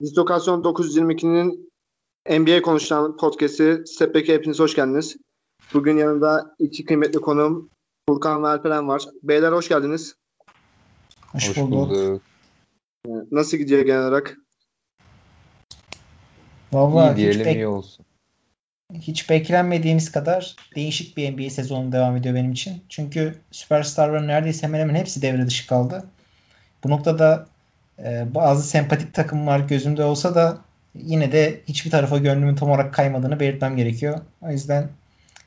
Distokasyon 922'nin NBA konuşan podcast'i Stepback'e hepiniz hoş geldiniz. Bugün yanında iki kıymetli konuğum Furkan ve Alperen var. Beyler hoş geldiniz. Hoş, hoş bulduk. Ee, nasıl gidiyor genel olarak? Vallahi iyi diyelim hiç iyi olsun. Hiç beklenmediğimiz kadar değişik bir NBA sezonu devam ediyor benim için. Çünkü süperstarların neredeyse hemen hemen hepsi devre dışı kaldı. Bu noktada e, bazı sempatik takımlar gözümde olsa da yine de hiçbir tarafa gönlümün tam olarak kaymadığını belirtmem gerekiyor. O yüzden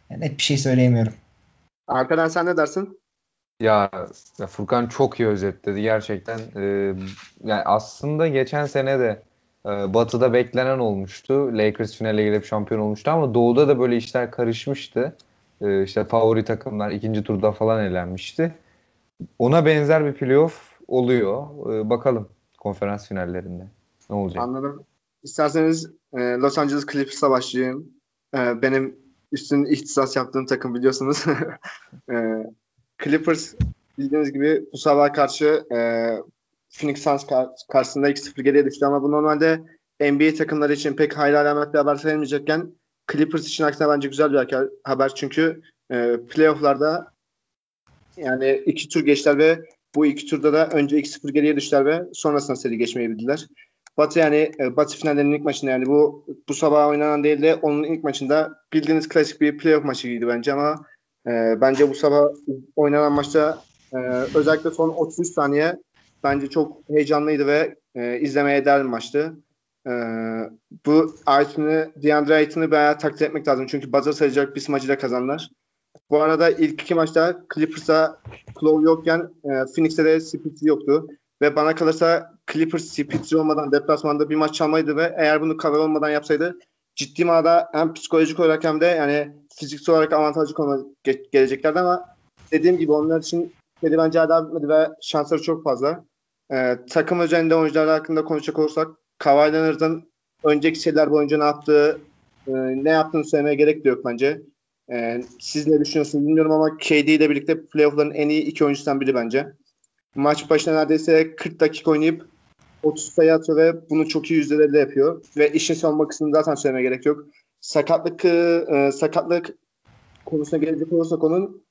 net bir şey söyleyemiyorum. Arkadan sen ne dersin? Ya, ya Furkan çok iyi özetledi gerçekten. Ee, yani aslında geçen sene de e, Batı'da beklenen olmuştu. Lakers finale gelip şampiyon olmuştu ama Doğu'da da böyle işler karışmıştı. Ee, işte favori takımlar ikinci turda falan elenmişti. Ona benzer bir playoff oluyor. Ee, bakalım konferans finallerinde ne olacak? Anladım. İsterseniz e, Los Angeles Clippers'a başlayayım. E, benim üstün ihtisas yaptığım takım biliyorsunuz. e, Clippers bildiğiniz gibi bu sabah karşı e, Phoenix Suns karşısında 2-0 geriye düştü ama bu normalde NBA takımları için pek hayli alamet bir haber sayılmayacakken Clippers için aksine bence güzel bir haber çünkü e, playofflarda yani iki tur geçtiler ve bu iki turda da önce 2-0 geriye düştüler ve sonrasında seri geçmeyi bildiler. Batı yani e, Batı finallerinin ilk maçında yani bu bu sabah oynanan değil de onun ilk maçında bildiğiniz klasik bir playoff maçıydı bence ama e, bence bu sabah oynanan maçta e, özellikle son 33 saniye bence çok heyecanlıydı ve e, izlemeye değer bir maçtı. E, bu Aytun'u, DeAndre Ayton'u bayağı takdir etmek lazım. Çünkü buzzer sayacak bir maçı da kazandılar. Bu arada ilk iki maçta Clippers'a Clow yokken e, Phoenix'te de Spitz yoktu. Ve bana kalırsa Clippers Spitz olmadan deplasmanda bir maç çalmaydı ve eğer bunu cover olmadan yapsaydı ciddi manada hem psikolojik olarak hem de yani fiziksel olarak avantajlı konu ge- geleceklerdi ama dediğim gibi onlar için seri bence bitmedi ve şansları çok fazla. Ee, takım üzerinde oyuncular hakkında konuşacak olursak Kawhi Leonard'ın önceki seriler boyunca ne yaptığı e, ne yaptığını söylemeye gerek de yok bence. Ee, siz ne düşünüyorsunuz bilmiyorum ama KD ile birlikte playoff'ların en iyi iki oyuncusundan biri bence. Maç başına neredeyse 40 dakika oynayıp 30 sayı atıyor ve bunu çok iyi yüzdelerle yapıyor. Ve işin savunma kısmını zaten söylemeye gerek yok. Sakatlık e, sakatlık konusuna gelecek olursak onun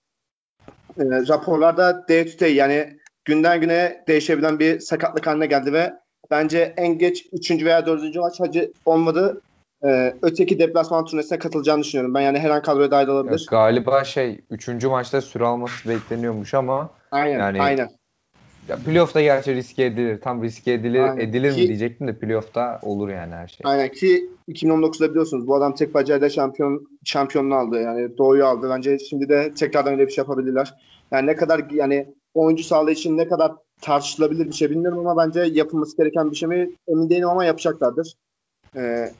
e, raporlarda day to day yani günden güne değişebilen bir sakatlık haline geldi ve bence en geç 3. veya 4. maç hacı olmadı e, öteki deplasman turnesine katılacağını düşünüyorum. Ben yani her an kadroya dahil olabilir. Ya, galiba şey 3. maçta süre alması bekleniyormuş ama aynen, yani aynen. Ya playoff'ta gerçi riske edilir. Tam riske edilir, aynen. edilir mi diyecektim de playoff'ta olur yani her şey. Aynen ki 2019'da biliyorsunuz bu adam tek bacayla şampiyon şampiyonluğu aldı. Yani doğuyu aldı. Bence şimdi de tekrardan öyle bir şey yapabilirler. Yani ne kadar yani oyuncu sağlığı için ne kadar tartışılabilir bir şey bilmiyorum ama bence yapılması gereken bir şey mi emin değilim ama yapacaklardır. Ee,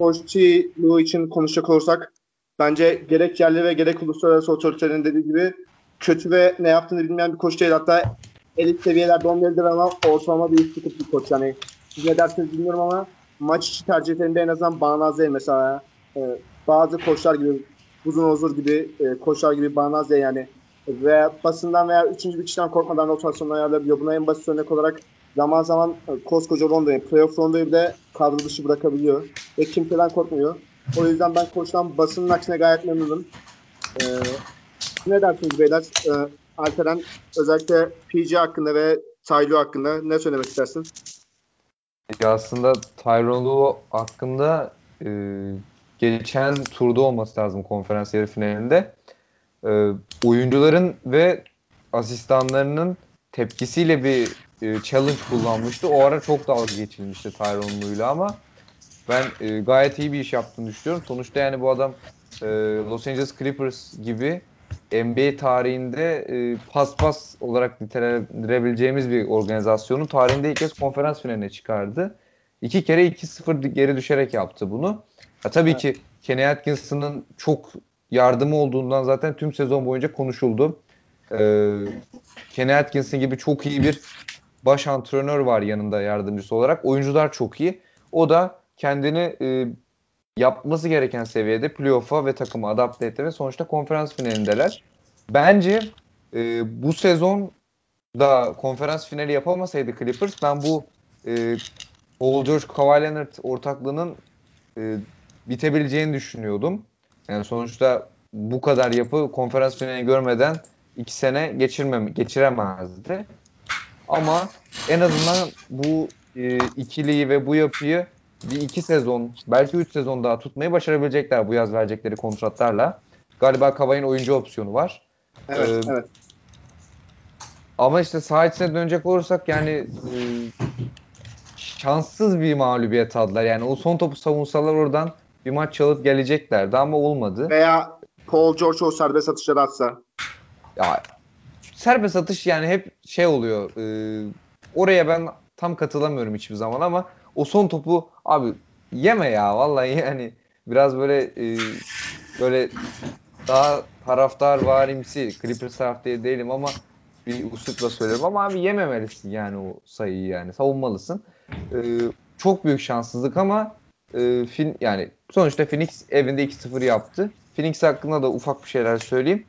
Koççuluğu için konuşacak olursak bence gerek yerli ve gerek uluslararası otoritelerin dediği gibi kötü ve ne yaptığını bilmeyen bir koç değil. Hatta elit seviyelerde olmayabilir ama ortalama bir üst bir koç. Yani siz ne dersiniz bilmiyorum ama maç içi tercihlerinde en azından bağnaz değil mesela. E, bazı koçlar gibi uzun ozur gibi e, koçlar gibi bağnaz değil yani. Ve basından veya üçüncü bir kişiden korkmadan rotasyonu ayarlayabiliyor. Buna en basit örnek olarak zaman zaman e, koskoca Ronda'yı, playoff Ronda'yı bile kadro dışı bırakabiliyor. Ve kimseden korkmuyor. O yüzden ben koçtan basının aksine gayet memnunum. Ee, ne dersiniz beyler? Ee, Alperen özellikle PG hakkında ve Tylo hakkında ne söylemek istersin? Ya aslında Tyron hakkında e, geçen turda olması lazım konferans yarı finalinde. E, oyuncuların ve asistanlarının tepkisiyle bir e, challenge kullanmıştı. O ara çok dalga geçilmişti Tyronlu'yla ama ben e, gayet iyi bir iş yaptığını düşünüyorum. Sonuçta yani bu adam e, Los Angeles Clippers gibi NBA tarihinde e, paspas olarak nitelendirebileceğimiz bir organizasyonun tarihinde ilk kez konferans finaline çıkardı. İki kere 2-0 geri düşerek yaptı bunu. Ha, tabii evet. ki Kenny Atkinson'ın çok yardımı olduğundan zaten tüm sezon boyunca konuşuldu. Ee, Kenny Atkinson gibi çok iyi bir baş antrenör var yanında yardımcısı olarak. Oyuncular çok iyi. O da kendini e, yapması gereken seviyede playoff'a ve takımı adapte etti ve sonuçta konferans finalindeler. Bence e, bu sezon da konferans finali yapamasaydı Clippers ben bu e, Paul George Kawhi Leonard ortaklığının e, bitebileceğini düşünüyordum. Yani sonuçta bu kadar yapı konferans finali görmeden iki sene geçirmem geçiremezdi. Ama en azından bu e, ikiliyi ve bu yapıyı bir iki sezon belki üç sezon daha tutmayı başarabilecekler bu yaz verecekleri kontratlarla. Galiba Kavay'ın oyuncu opsiyonu var. Evet, ee, evet. Ama işte saha içine dönecek olursak yani e, şanssız bir mağlubiyet aldılar. Yani o son topu savunsalar oradan bir maç çalıp geleceklerdi ama olmadı. Veya Paul George o serbest atışları atsa. Ya serbest atış yani hep şey oluyor. E, oraya ben tam katılamıyorum hiçbir zaman ama o son topu abi yeme ya vallahi yani biraz böyle e, böyle daha taraftar varimsi Clippers taraf diye değilim ama bir uslupla söylüyorum ama abi yememelisin yani o sayıyı yani savunmalısın. E, çok büyük şanssızlık ama e, fin, yani sonuçta Phoenix evinde 2-0 yaptı. Phoenix hakkında da ufak bir şeyler söyleyeyim.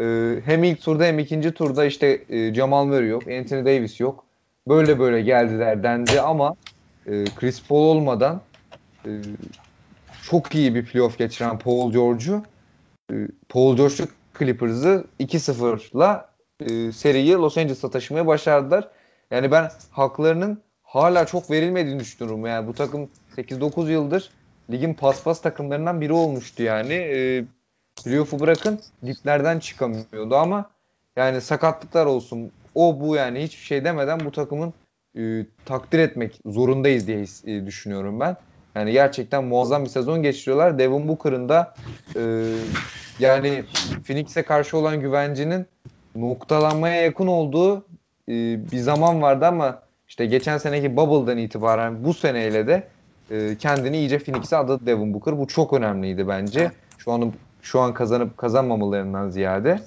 E, hem ilk turda hem ikinci turda işte e, Jamal Murray yok, Anthony Davis yok. Böyle böyle geldiler dendi ama e, Chris Paul olmadan e, çok iyi bir playoff geçiren Paul George'u e, Paul George'u Clippers'ı 2-0'la e, seriyi Los Angeles'a taşımaya başardılar. Yani ben haklarının hala çok verilmediğini düşünüyorum. Yani bu takım 8-9 yıldır ligin paspas takımlarından biri olmuştu yani. E, playoff'u bırakın diplerden çıkamıyordu ama yani sakatlıklar olsun o bu yani hiçbir şey demeden bu takımın e, takdir etmek zorundayız diye e, düşünüyorum ben. Yani gerçekten muazzam bir sezon geçiriyorlar. Devin Booker'ın da e, yani Phoenix'e karşı olan güvencinin noktalanmaya yakın olduğu e, bir zaman vardı ama işte geçen seneki Bubble'dan itibaren bu seneyle de e, kendini iyice Phoenix'e adadı Devin Booker. Bu çok önemliydi bence. Şu an şu an kazanıp kazanmamalarından ziyade.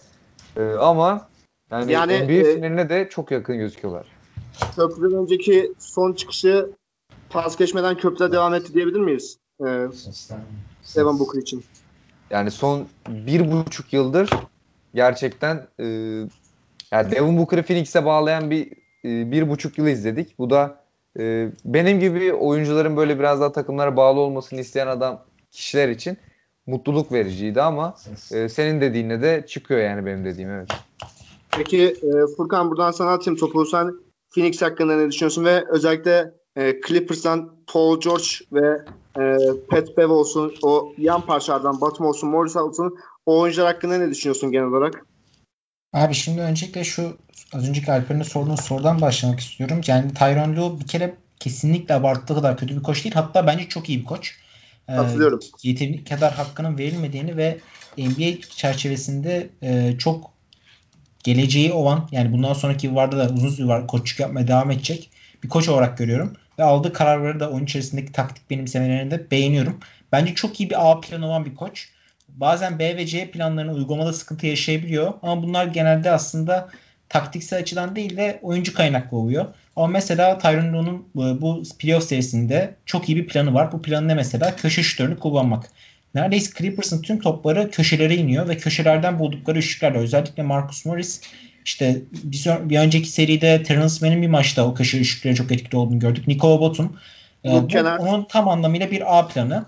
E, ama yani, yani NBA e, finaline de çok yakın gözüküyorlar. Köprüden önceki son çıkışı pas geçmeden köprüde devam etti diyebilir miyiz? Ee, Devin Booker için. Yani son bir buçuk yıldır gerçekten e, yani Devin Booker'ı Phoenix'e bağlayan bir e, bir buçuk yıl izledik. Bu da e, benim gibi oyuncuların böyle biraz daha takımlara bağlı olmasını isteyen adam kişiler için mutluluk vericiydi ama e, senin dediğinle de çıkıyor yani benim dediğim evet. Peki e, Furkan buradan sana atayım topu. Sen Phoenix hakkında ne düşünüyorsun ve özellikle e, Clippers'tan Paul George ve e, Pat Bev olsun, o yan parçalardan Batum olsun, Morris olsun o oyuncular hakkında ne düşünüyorsun genel olarak? Abi şimdi öncelikle şu az önceki Alper'in sorduğun sorudan başlamak istiyorum. Yani Tyron Lue bir kere kesinlikle abarttığı kadar kötü bir koç değil. Hatta bence çok iyi bir koç. Hatırlıyorum. Ee, yeteri kadar hakkının verilmediğini ve NBA çerçevesinde e, çok geleceği olan yani bundan sonraki yıllarda da uzun süre koçluk yapmaya devam edecek bir koç olarak görüyorum. Ve aldığı kararları da oyun içerisindeki taktik benimsemelerini de beğeniyorum. Bence çok iyi bir A planı olan bir koç. Bazen B ve C planlarını uygulamada sıkıntı yaşayabiliyor. Ama bunlar genelde aslında taktiksel açıdan değil de oyuncu kaynaklı oluyor. Ama mesela Tyron Lue'nun bu playoff serisinde çok iyi bir planı var. Bu planı ne mesela? Köşe şutörünü kullanmak. Neredeyse Clippers'ın tüm topları köşelere iniyor ve köşelerden buldukları üçlüklerle özellikle Marcus Morris işte bir, bir önceki seride Terence Mann'in bir maçta o köşe üçlükleri çok etkili olduğunu gördük. Nikola Batum. E, bu, onun tam anlamıyla bir A planı.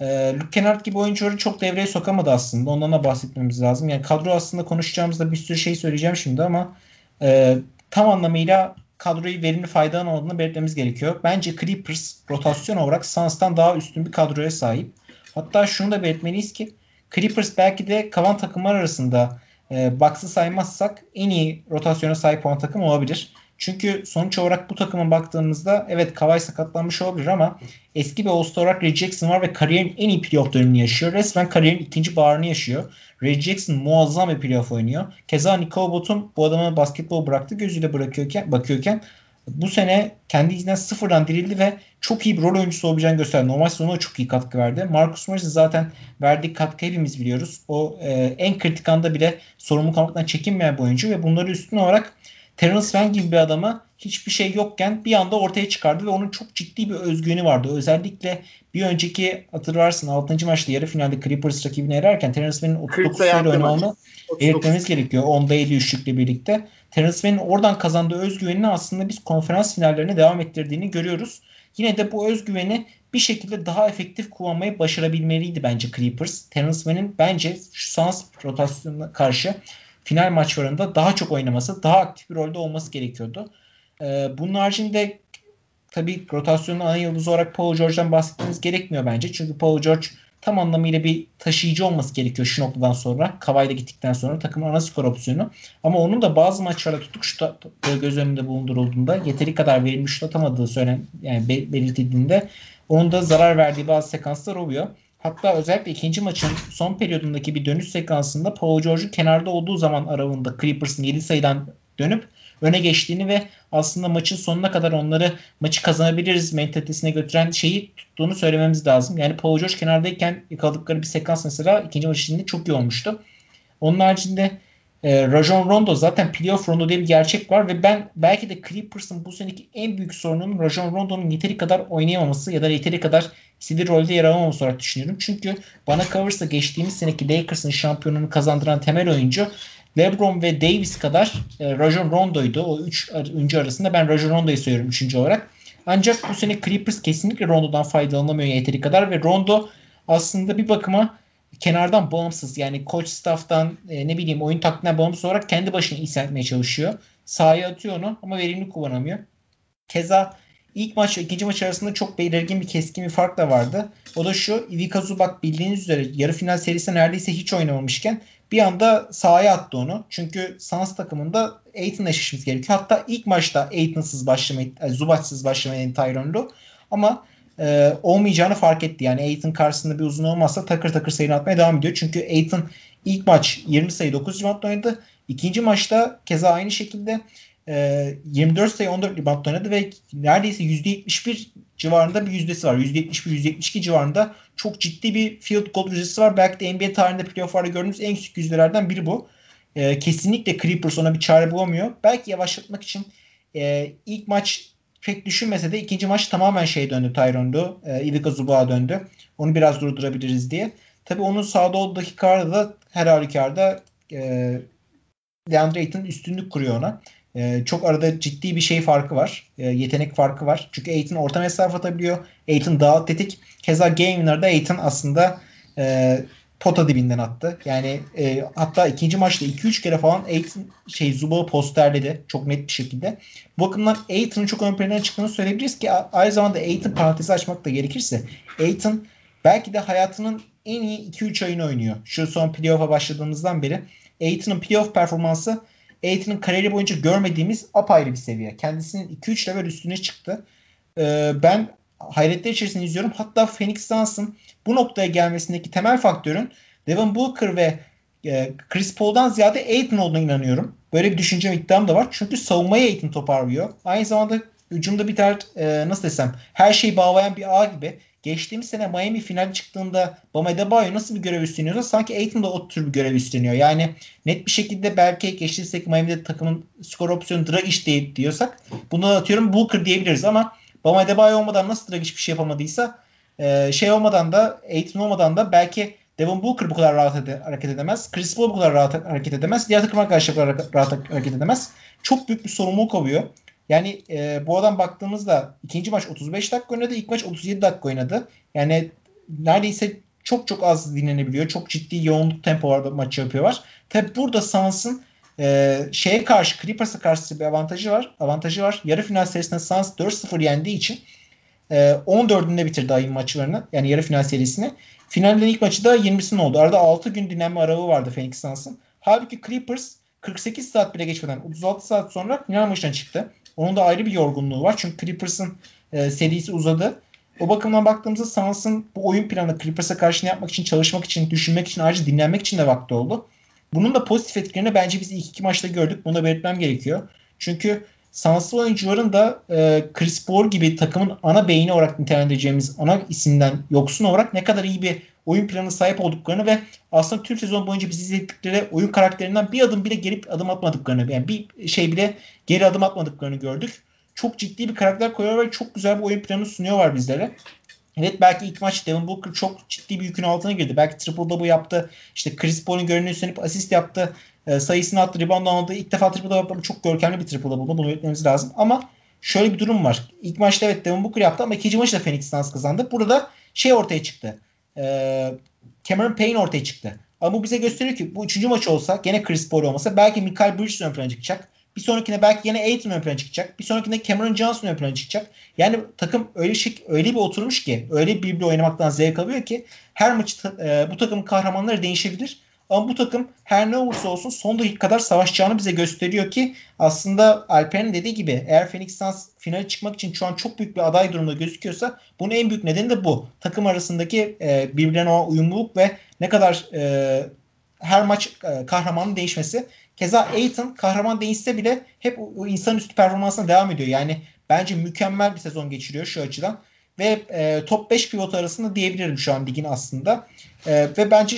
E, Luke Kennard gibi oyuncuları çok devreye sokamadı aslında. Ondan da bahsetmemiz lazım. Yani kadro aslında konuşacağımızda bir sürü şey söyleyeceğim şimdi ama e, tam anlamıyla kadroyu verimli faydalı olduğunu belirtmemiz gerekiyor. Bence Clippers rotasyon olarak Suns'tan daha üstün bir kadroya sahip. Hatta şunu da belirtmeliyiz ki Clippers belki de kalan takımlar arasında e, Bucks'ı saymazsak en iyi rotasyona sahip olan takım olabilir. Çünkü sonuç olarak bu takıma baktığımızda evet Kawhi sakatlanmış olabilir ama eski bir All-Star olarak Ray Jackson var ve kariyerin en iyi playoff dönemini yaşıyor. Resmen kariyerin ikinci baharını yaşıyor. Ray Jackson muazzam bir playoff oynuyor. Keza Nicole Batum bu adamı basketbol bıraktı gözüyle bırakıyorken, bakıyorken bu sene kendi izinden sıfırdan dirildi ve çok iyi bir rol oyuncusu olabileceğini gösterdi. Normal sezonuna çok iyi katkı verdi. Marcus Morris'in zaten verdiği katkı hepimiz biliyoruz. O e, en kritik anda bile sorumluluk almaktan çekinmeyen bir oyuncu ve bunları üstün olarak Terence Mann gibi bir adama hiçbir şey yokken bir anda ortaya çıkardı ve onun çok ciddi bir özgüveni vardı. Özellikle bir önceki hatırlarsın 6. maçta yarı finalde Clippers rakibini ererken Terence Mann'in 39 sayı oynamını belirtmemiz gerekiyor. 10'da 7 üçlükle birlikte. Terence Mann'in oradan kazandığı özgüvenini aslında biz konferans finallerine devam ettirdiğini görüyoruz. yine de bu özgüveni bir şekilde daha efektif kullanmayı başarabilmeliydi bence Clippers. Terence Mann'in bence şu Suns rotasyonuna karşı final maçlarında daha çok oynaması, daha aktif bir rolde olması gerekiyordu. Ee, bunun haricinde tabii rotasyonun ana yıldızı olarak Paul George'dan bahsetmeniz gerekmiyor bence. Çünkü Paul George tam anlamıyla bir taşıyıcı olması gerekiyor şu noktadan sonra. Kavayla gittikten sonra takımın ana skor opsiyonu. Ama onun da bazı maçlarda tutuk şut göz önünde bulundurulduğunda yeteri kadar verilmiş şut atamadığı söylen yani belirtildiğinde onun da zarar verdiği bazı sekanslar oluyor. Hatta özellikle ikinci maçın son periyodundaki bir dönüş sekansında Paul George'un kenarda olduğu zaman aralığında Clippers'ın 7 sayıdan dönüp öne geçtiğini ve aslında maçın sonuna kadar onları maçı kazanabiliriz mentalitesine götüren şeyi tuttuğunu söylememiz lazım. Yani Paul George kenardayken yakaladıkları bir sekans mesela ikinci maç içinde çok iyi olmuştu. Onun haricinde e, Rajon Rondo zaten playoff Rondo diye bir gerçek var ve ben belki de Clippers'ın bu seneki en büyük sorunun Rajon Rondo'nun yeteri kadar oynayamaması ya da yeteri kadar istediği rolde yer alamaması olarak düşünüyorum. Çünkü bana kalırsa geçtiğimiz seneki Lakers'ın şampiyonunu kazandıran temel oyuncu LeBron ve Davis kadar e, Rajon Rondo'ydu. O üç oyuncu arasında ben Rajon Rondo'yu söylüyorum üçüncü olarak. Ancak bu sene Clippers kesinlikle Rondo'dan faydalanamıyor yeteri kadar ve Rondo aslında bir bakıma kenardan bağımsız yani coach staff'tan e, ne bileyim oyun taktiğinden bağımsız olarak kendi başına yükseltmeye çalışıyor. Sahaya atıyor onu ama verimli kullanamıyor. Keza ilk maç ve ikinci maç arasında çok belirgin bir keskin bir fark da vardı. O da şu Ivica Zubac bildiğiniz üzere yarı final serisinde neredeyse hiç oynamamışken bir anda sahaya attı onu. Çünkü Suns takımında Aiton'la eşleşmesi gerekiyor. Hatta ilk maçta Aiton'sız başlamayı, yani Zubac'sız başlamayı Tyronn Ama e, olmayacağını fark etti. Yani Aiton karşısında bir uzun olmazsa takır takır sayını atmaya devam ediyor. Çünkü Aiton ilk maç 20 sayı 9 rebound oynadı. İkinci maçta keza aynı şekilde e, 24 sayı 14 rebound oynadı ve neredeyse %71 civarında bir yüzdesi var. %71-%72 civarında çok ciddi bir field goal yüzdesi var. Belki de NBA tarihinde playofflarda gördüğümüz en küçük yüzdelerden biri bu. E, kesinlikle Clippers ona bir çare bulamıyor. Belki yavaşlatmak için e, ilk maç pek düşünmese de ikinci maç tamamen şey döndü Tyron'du. E, Ivica Zubac'a döndü. Onu biraz durdurabiliriz diye. Tabii onun sağda olduğu dakikalarda da her halükarda e, DeAndre Ayton üstünlük kuruyor ona. E, çok arada ciddi bir şey farkı var. E, yetenek farkı var. Çünkü Ayton orta mesafe atabiliyor. Ayton daha atletik. Keza game winner'da Ayton aslında e, pota dibinden attı. Yani e, hatta ikinci maçta 2-3 kere falan Aiton şey Zuba'yı posterledi çok net bir şekilde. Bu bakımdan Aiton'un çok ön plana çıktığını söyleyebiliriz ki aynı zamanda Aiton parantezi açmak da gerekirse Aiton belki de hayatının en iyi 2-3 ayını oynuyor. Şu son playoff'a başladığımızdan beri Aiton'un playoff performansı Aiton'un kariyeri boyunca görmediğimiz apayrı bir seviye. Kendisinin 2-3 level üstüne çıktı. Ee, ben hayretler içerisinde izliyorum. Hatta Phoenix Suns'ın bu noktaya gelmesindeki temel faktörün Devin Booker ve e, Chris Paul'dan ziyade Aiton olduğuna inanıyorum. Böyle bir düşüncem iddiam da var. Çünkü savunmayı Aiton toparlıyor. Aynı zamanda hücumda bir tane e, nasıl desem her şeyi bağlayan bir ağ gibi. Geçtiğimiz sene Miami final çıktığında Bam Adebayo nasıl bir görev üstleniyorsa sanki Aiton da o tür bir görev üstleniyor. Yani net bir şekilde belki geçtiğimiz sene Miami'de takımın skor opsiyonu Dragic diye diyorsak bunu atıyorum Booker diyebiliriz ama Bam Adebayo olmadan nasıl Dragic bir şey yapamadıysa e, şey olmadan da Aiton olmadan da belki Devin Booker bu kadar rahat ede- hareket edemez. Chris Paul bu kadar rahat hareket edemez. Diğer takım arkadaşlar rahat hareket edemez. Çok büyük bir sorumluluk oluyor. Yani e, bu adam baktığımızda ikinci maç 35 dakika oynadı. ilk maç 37 dakika oynadı. Yani neredeyse çok çok az dinlenebiliyor. Çok ciddi yoğunluk tempolarda maç yapıyorlar. Tabi burada Suns'ın e, şeye karşı Clippers'a karşı bir avantajı var. Avantajı var. Yarı final serisinde Suns 4-0 yendiği için e, 14'ünde bitirdi ayın maçlarını. Yani yarı final serisini. Finalde ilk maçı da 20'sinde oldu. Arada 6 gün dinlenme aralığı vardı Phoenix Suns'ın. Halbuki Clippers 48 saat bile geçmeden 36 saat sonra final maçına çıktı. Onun da ayrı bir yorgunluğu var. Çünkü Clippers'ın e, serisi uzadı. O bakımdan baktığımızda Suns'ın bu oyun planı Clippers'a karşı ne yapmak için, çalışmak için, düşünmek için, ayrıca dinlenmek için de vakti oldu. Bunun da pozitif etkilerini bence biz ilk iki maçta gördük. Bunu da belirtmem gerekiyor. Çünkü Suns'lı oyuncuların da e, Chris Paul gibi takımın ana beyni olarak nitelendireceğimiz ana isimden yoksun olarak ne kadar iyi bir oyun planı sahip olduklarını ve aslında tüm sezon boyunca biz izledikleri oyun karakterinden bir adım bile gelip adım atmadıklarını yani bir şey bile geri adım atmadıklarını gördük. Çok ciddi bir karakter koyuyorlar ve çok güzel bir oyun planı sunuyorlar bizlere. Evet belki ilk maç Devin Booker çok ciddi bir yükün altına girdi. Belki triple double yaptı. İşte Chris Paul'un görünüğü üstlenip asist yaptı. E, sayısını attı. Rebound aldı. İlk defa triple double yaptı. Çok görkemli bir triple double. Bunu belirtmemiz lazım. Ama şöyle bir durum var. İlk maçta evet Devin Booker yaptı ama ikinci maçta Phoenix Suns kazandı. Burada şey ortaya çıktı. Ee, Cameron Payne ortaya çıktı. Ama bu bize gösteriyor ki bu üçüncü maç olsa gene Chris Paul olmasa belki Michael Bridges ön plana çıkacak. Bir sonrakine belki yine Aiton ön plana çıkacak. Bir sonrakinde Cameron Johnson ön plana çıkacak. Yani takım öyle şey, öyle bir oturmuş ki öyle bir bir oynamaktan zevk alıyor ki her maç e, bu takımın kahramanları değişebilir. Ama bu takım her ne olursa olsun son dakika kadar savaşacağını bize gösteriyor ki aslında Alper'in dediği gibi eğer Phoenix Suns finale çıkmak için şu an çok büyük bir aday durumda gözüküyorsa bunun en büyük nedeni de bu. Takım arasındaki e, birbirine olan uyumluluk ve ne kadar e, her maç e, kahramanın değişmesi. Keza Aiton kahraman değişse bile hep o, o insanüstü performansına devam ediyor. Yani bence mükemmel bir sezon geçiriyor şu açıdan. Ve e, top 5 pivot arasında diyebilirim şu an ligin aslında. E, ve bence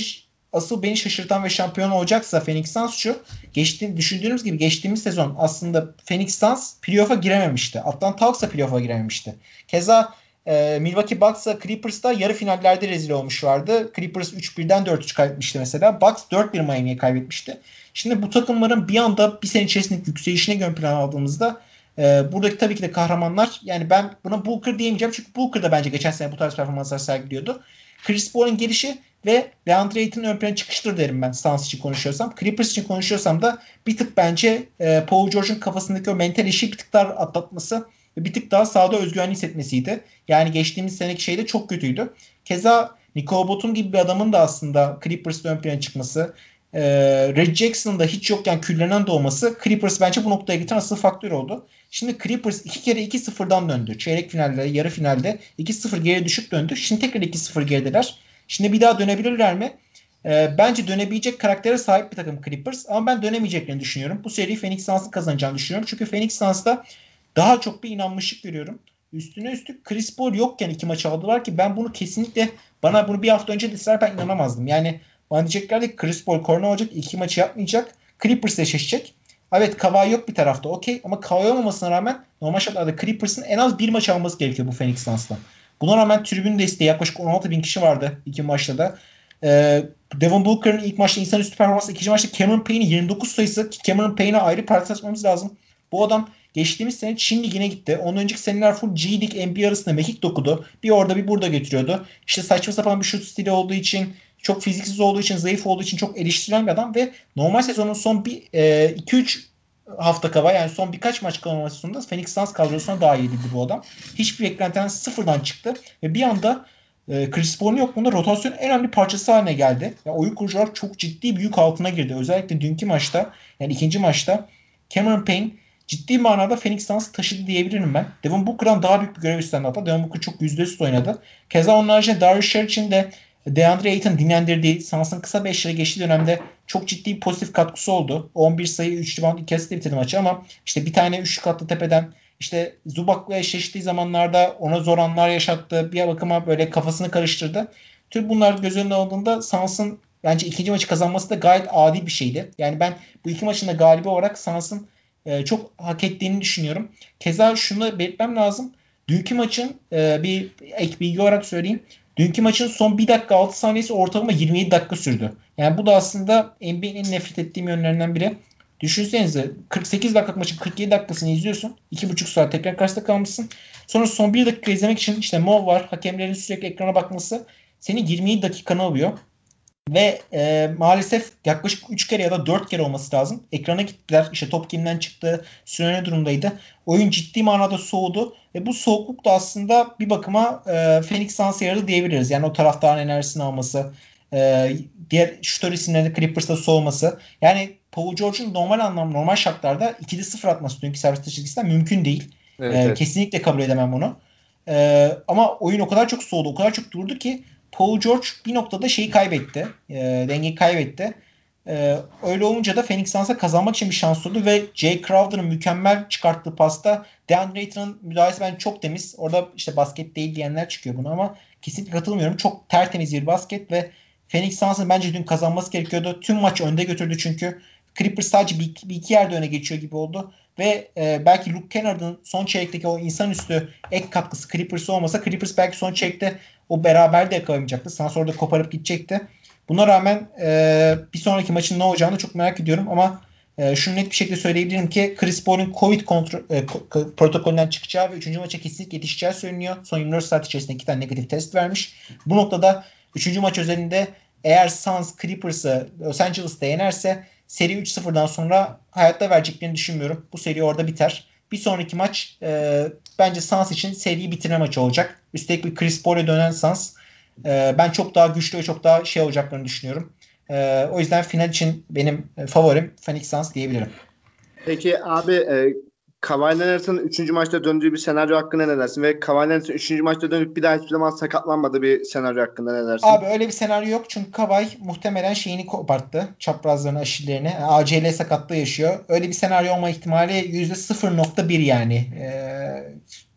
asıl beni şaşırtan ve şampiyon olacaksa Phoenix Suns şu. Geçti, düşündüğümüz gibi geçtiğimiz sezon aslında Phoenix Suns playoff'a girememişti. Atlanta Hawks da playoff'a girememişti. Keza e, Milwaukee Bucks'a Clippers'ta yarı finallerde rezil olmuşlardı. Clippers 3-1'den 4-3 kaybetmişti mesela. Bucks 4-1 Miami'ye kaybetmişti. Şimdi bu takımların bir anda bir sene içerisindeki yükselişine ön plan aldığımızda e, buradaki tabii ki de kahramanlar yani ben buna Booker diyemeyeceğim çünkü Booker da bence geçen sene bu tarz performanslar sergiliyordu. Chris Paul'un gelişi ve DeAndre Ayton'un ön plana çıkıştır derim ben Suns için konuşuyorsam. Clippers için konuşuyorsam da bir tık bence e, Paul George'un kafasındaki o mental işi bir tık daha atlatması ve bir tık daha sahada özgüvenli hissetmesiydi. Yani geçtiğimiz seneki şey de çok kötüydü. Keza Nikola Batum gibi bir adamın da aslında Clippers'ta ön plana çıkması, e, Red Jackson'ın da hiç yokken küllenen doğması Clippers bence bu noktaya getiren asıl faktör oldu. Şimdi Clippers iki kere 2-0'dan döndü. Çeyrek finalde, yarı finalde 2-0 geri düşüp döndü. Şimdi tekrar 2-0 gerideler. Şimdi bir daha dönebilirler mi? E, bence dönebilecek karaktere sahip bir takım Clippers ama ben dönemeyeceklerini düşünüyorum. Bu seri Phoenix Suns'ın kazanacağını düşünüyorum. Çünkü Phoenix Suns'ta daha çok bir inanmışlık görüyorum. Üstüne üstlük Chris Paul yokken iki maç aldılar ki ben bunu kesinlikle bana bunu bir hafta önce deseler ben inanamazdım. Yani bana diyeceklerdi ki Chris Paul korona olacak iki maçı yapmayacak. Clippers eşleşecek. Evet Kawhi yok bir tarafta okey ama Kawhi olmamasına rağmen normal şartlarda Clippers'ın en az bir maç alması gerekiyor bu Phoenix Suns'tan. Buna rağmen tribün desteği yaklaşık 16 bin kişi vardı iki maçta da. Ee, Devon Booker'ın ilk maçta insanüstü performansı, ikinci maçta Cameron Payne'in 29 sayısı Cameron Payne'e ayrı parantez lazım. Bu adam geçtiğimiz sene Çin Ligi'ne gitti. Ondan önceki seneler full G League NBA arasında mekik dokudu. Bir orada bir burada getiriyordu. İşte saçma sapan bir şut stili olduğu için çok fiziksiz olduğu için, zayıf olduğu için çok eleştirilen bir adam ve normal sezonun son bir 2-3 e, hafta kala yani son birkaç maç kalması sonunda Phoenix Suns kadrosuna daha iyiydi bu adam. Hiçbir beklentiden sıfırdan çıktı ve bir anda e, Chris Paul'un yokluğunda rotasyonun en önemli parçası haline geldi. Yani oyun kurucular çok ciddi bir yük altına girdi. Özellikle dünkü maçta yani ikinci maçta Cameron Payne ciddi manada Phoenix Suns taşıdı diyebilirim ben. Devin Booker'dan daha büyük bir görev üstlendi hatta. Devin Booker çok %100 oynadı. Keza onun haricinde Darius Sharic'in de DeAndre Ayton dinlendirdiği, Suns'ın kısa beşlere geçtiği dönemde çok ciddi bir pozitif katkısı oldu. 11 sayı, 3 rebound, 2 asist bitirdi maçı ama işte bir tane üçlü katlı tepeden işte Zubak'la eşleştiği zamanlarda ona zor anlar yaşattı. Bir bakıma böyle kafasını karıştırdı. Tüm bunlar göz önüne alındığında Suns'ın bence ikinci maçı kazanması da gayet adi bir şeydi. Yani ben bu iki maçın da galibi olarak Suns'ın e, çok hak ettiğini düşünüyorum. Keza şunu belirtmem lazım. Dünkü maçın e, bir ek bilgi olarak söyleyeyim. Dünkü maçın son 1 dakika 6 saniyesi ortalama 27 dakika sürdü. Yani bu da aslında NBA'nin nefret ettiğim yönlerinden biri. Düşünsenize 48 dakikalık maçın 47 dakikasını izliyorsun. 2,5 saat tekrar karşıda kalmışsın. Sonra son 1 dakika izlemek için işte mov var. Hakemlerin sürekli ekrana bakması seni 27 dakikanı alıyor. Ve e, maalesef yaklaşık 3 kere ya da 4 kere olması lazım. Ekrana gittiler. İşte top kimden çıktı. Süre durumdaydı. Oyun ciddi manada soğudu. Ve bu soğukluk da aslında bir bakıma e, Phoenix Suns'a yaradı diyebiliriz. Yani o taraftarın enerjisini alması. E, diğer şutör isimlerinin Clippers'ta soğuması. Yani Paul George'un normal anlam normal şartlarda 2'de 0 atması dünkü servis çizgisinden mümkün değil. Evet, e, evet. Kesinlikle kabul edemem bunu. E, ama oyun o kadar çok soğudu, o kadar çok durdu ki Paul George bir noktada şeyi kaybetti. E, dengeyi kaybetti. E, öyle olunca da Phoenix Suns'a kazanmak için bir şans oldu ve Jay Crowder'ın mükemmel çıkarttığı pasta DeAndre Ayton'un müdahalesi ben çok temiz. Orada işte basket değil diyenler çıkıyor buna ama kesinlikle katılmıyorum. Çok tertemiz bir basket ve Phoenix Suns'ın bence dün kazanması gerekiyordu. Tüm maçı önde götürdü çünkü. Clippers sadece bir, bir iki yerde öne geçiyor gibi oldu. Ve e, belki Luke Kennard'ın son çeyrekteki o insanüstü ek katkısı Clippers olmasa Clippers belki son çeyrekte o beraber de yakalamayacaktı. Sans orada koparıp gidecekti. Buna rağmen e, bir sonraki maçın ne olacağını çok merak ediyorum ama e, şunu net bir şekilde söyleyebilirim ki Chris Paul'un Covid kontrol, e, protokolünden çıkacağı ve 3. maça kesinlikle yetişeceği söyleniyor. Son 24 saat içerisinde 2 tane negatif test vermiş. Bu noktada 3. maç özelinde eğer Suns Clippers'ı Los Angeles'ta yenerse seri 3-0'dan sonra hayatta vereceklerini düşünmüyorum. Bu seri orada biter. Bir sonraki maç e, bence Suns için seriyi bitirme maçı olacak. Üstelik bir Chris Paul'e dönen Suns e, ben çok daha güçlü ve çok daha şey olacaklarını düşünüyorum. E, o yüzden final için benim favorim Phoenix Suns diyebilirim. Peki abi e, Kawhi Leonard'ın 3. maçta döndüğü bir senaryo hakkında ne dersin? Ve Kawhi Leonard'ın 3. maçta dönüp bir daha hiçbir zaman sakatlanmadığı bir senaryo hakkında ne dersin? Abi öyle bir senaryo yok. Çünkü Kawhi muhtemelen şeyini koparttı. Çaprazlarını, aşillerini. ACL sakatlığı yaşıyor. Öyle bir senaryo olma ihtimali %0.1 yani. Ee,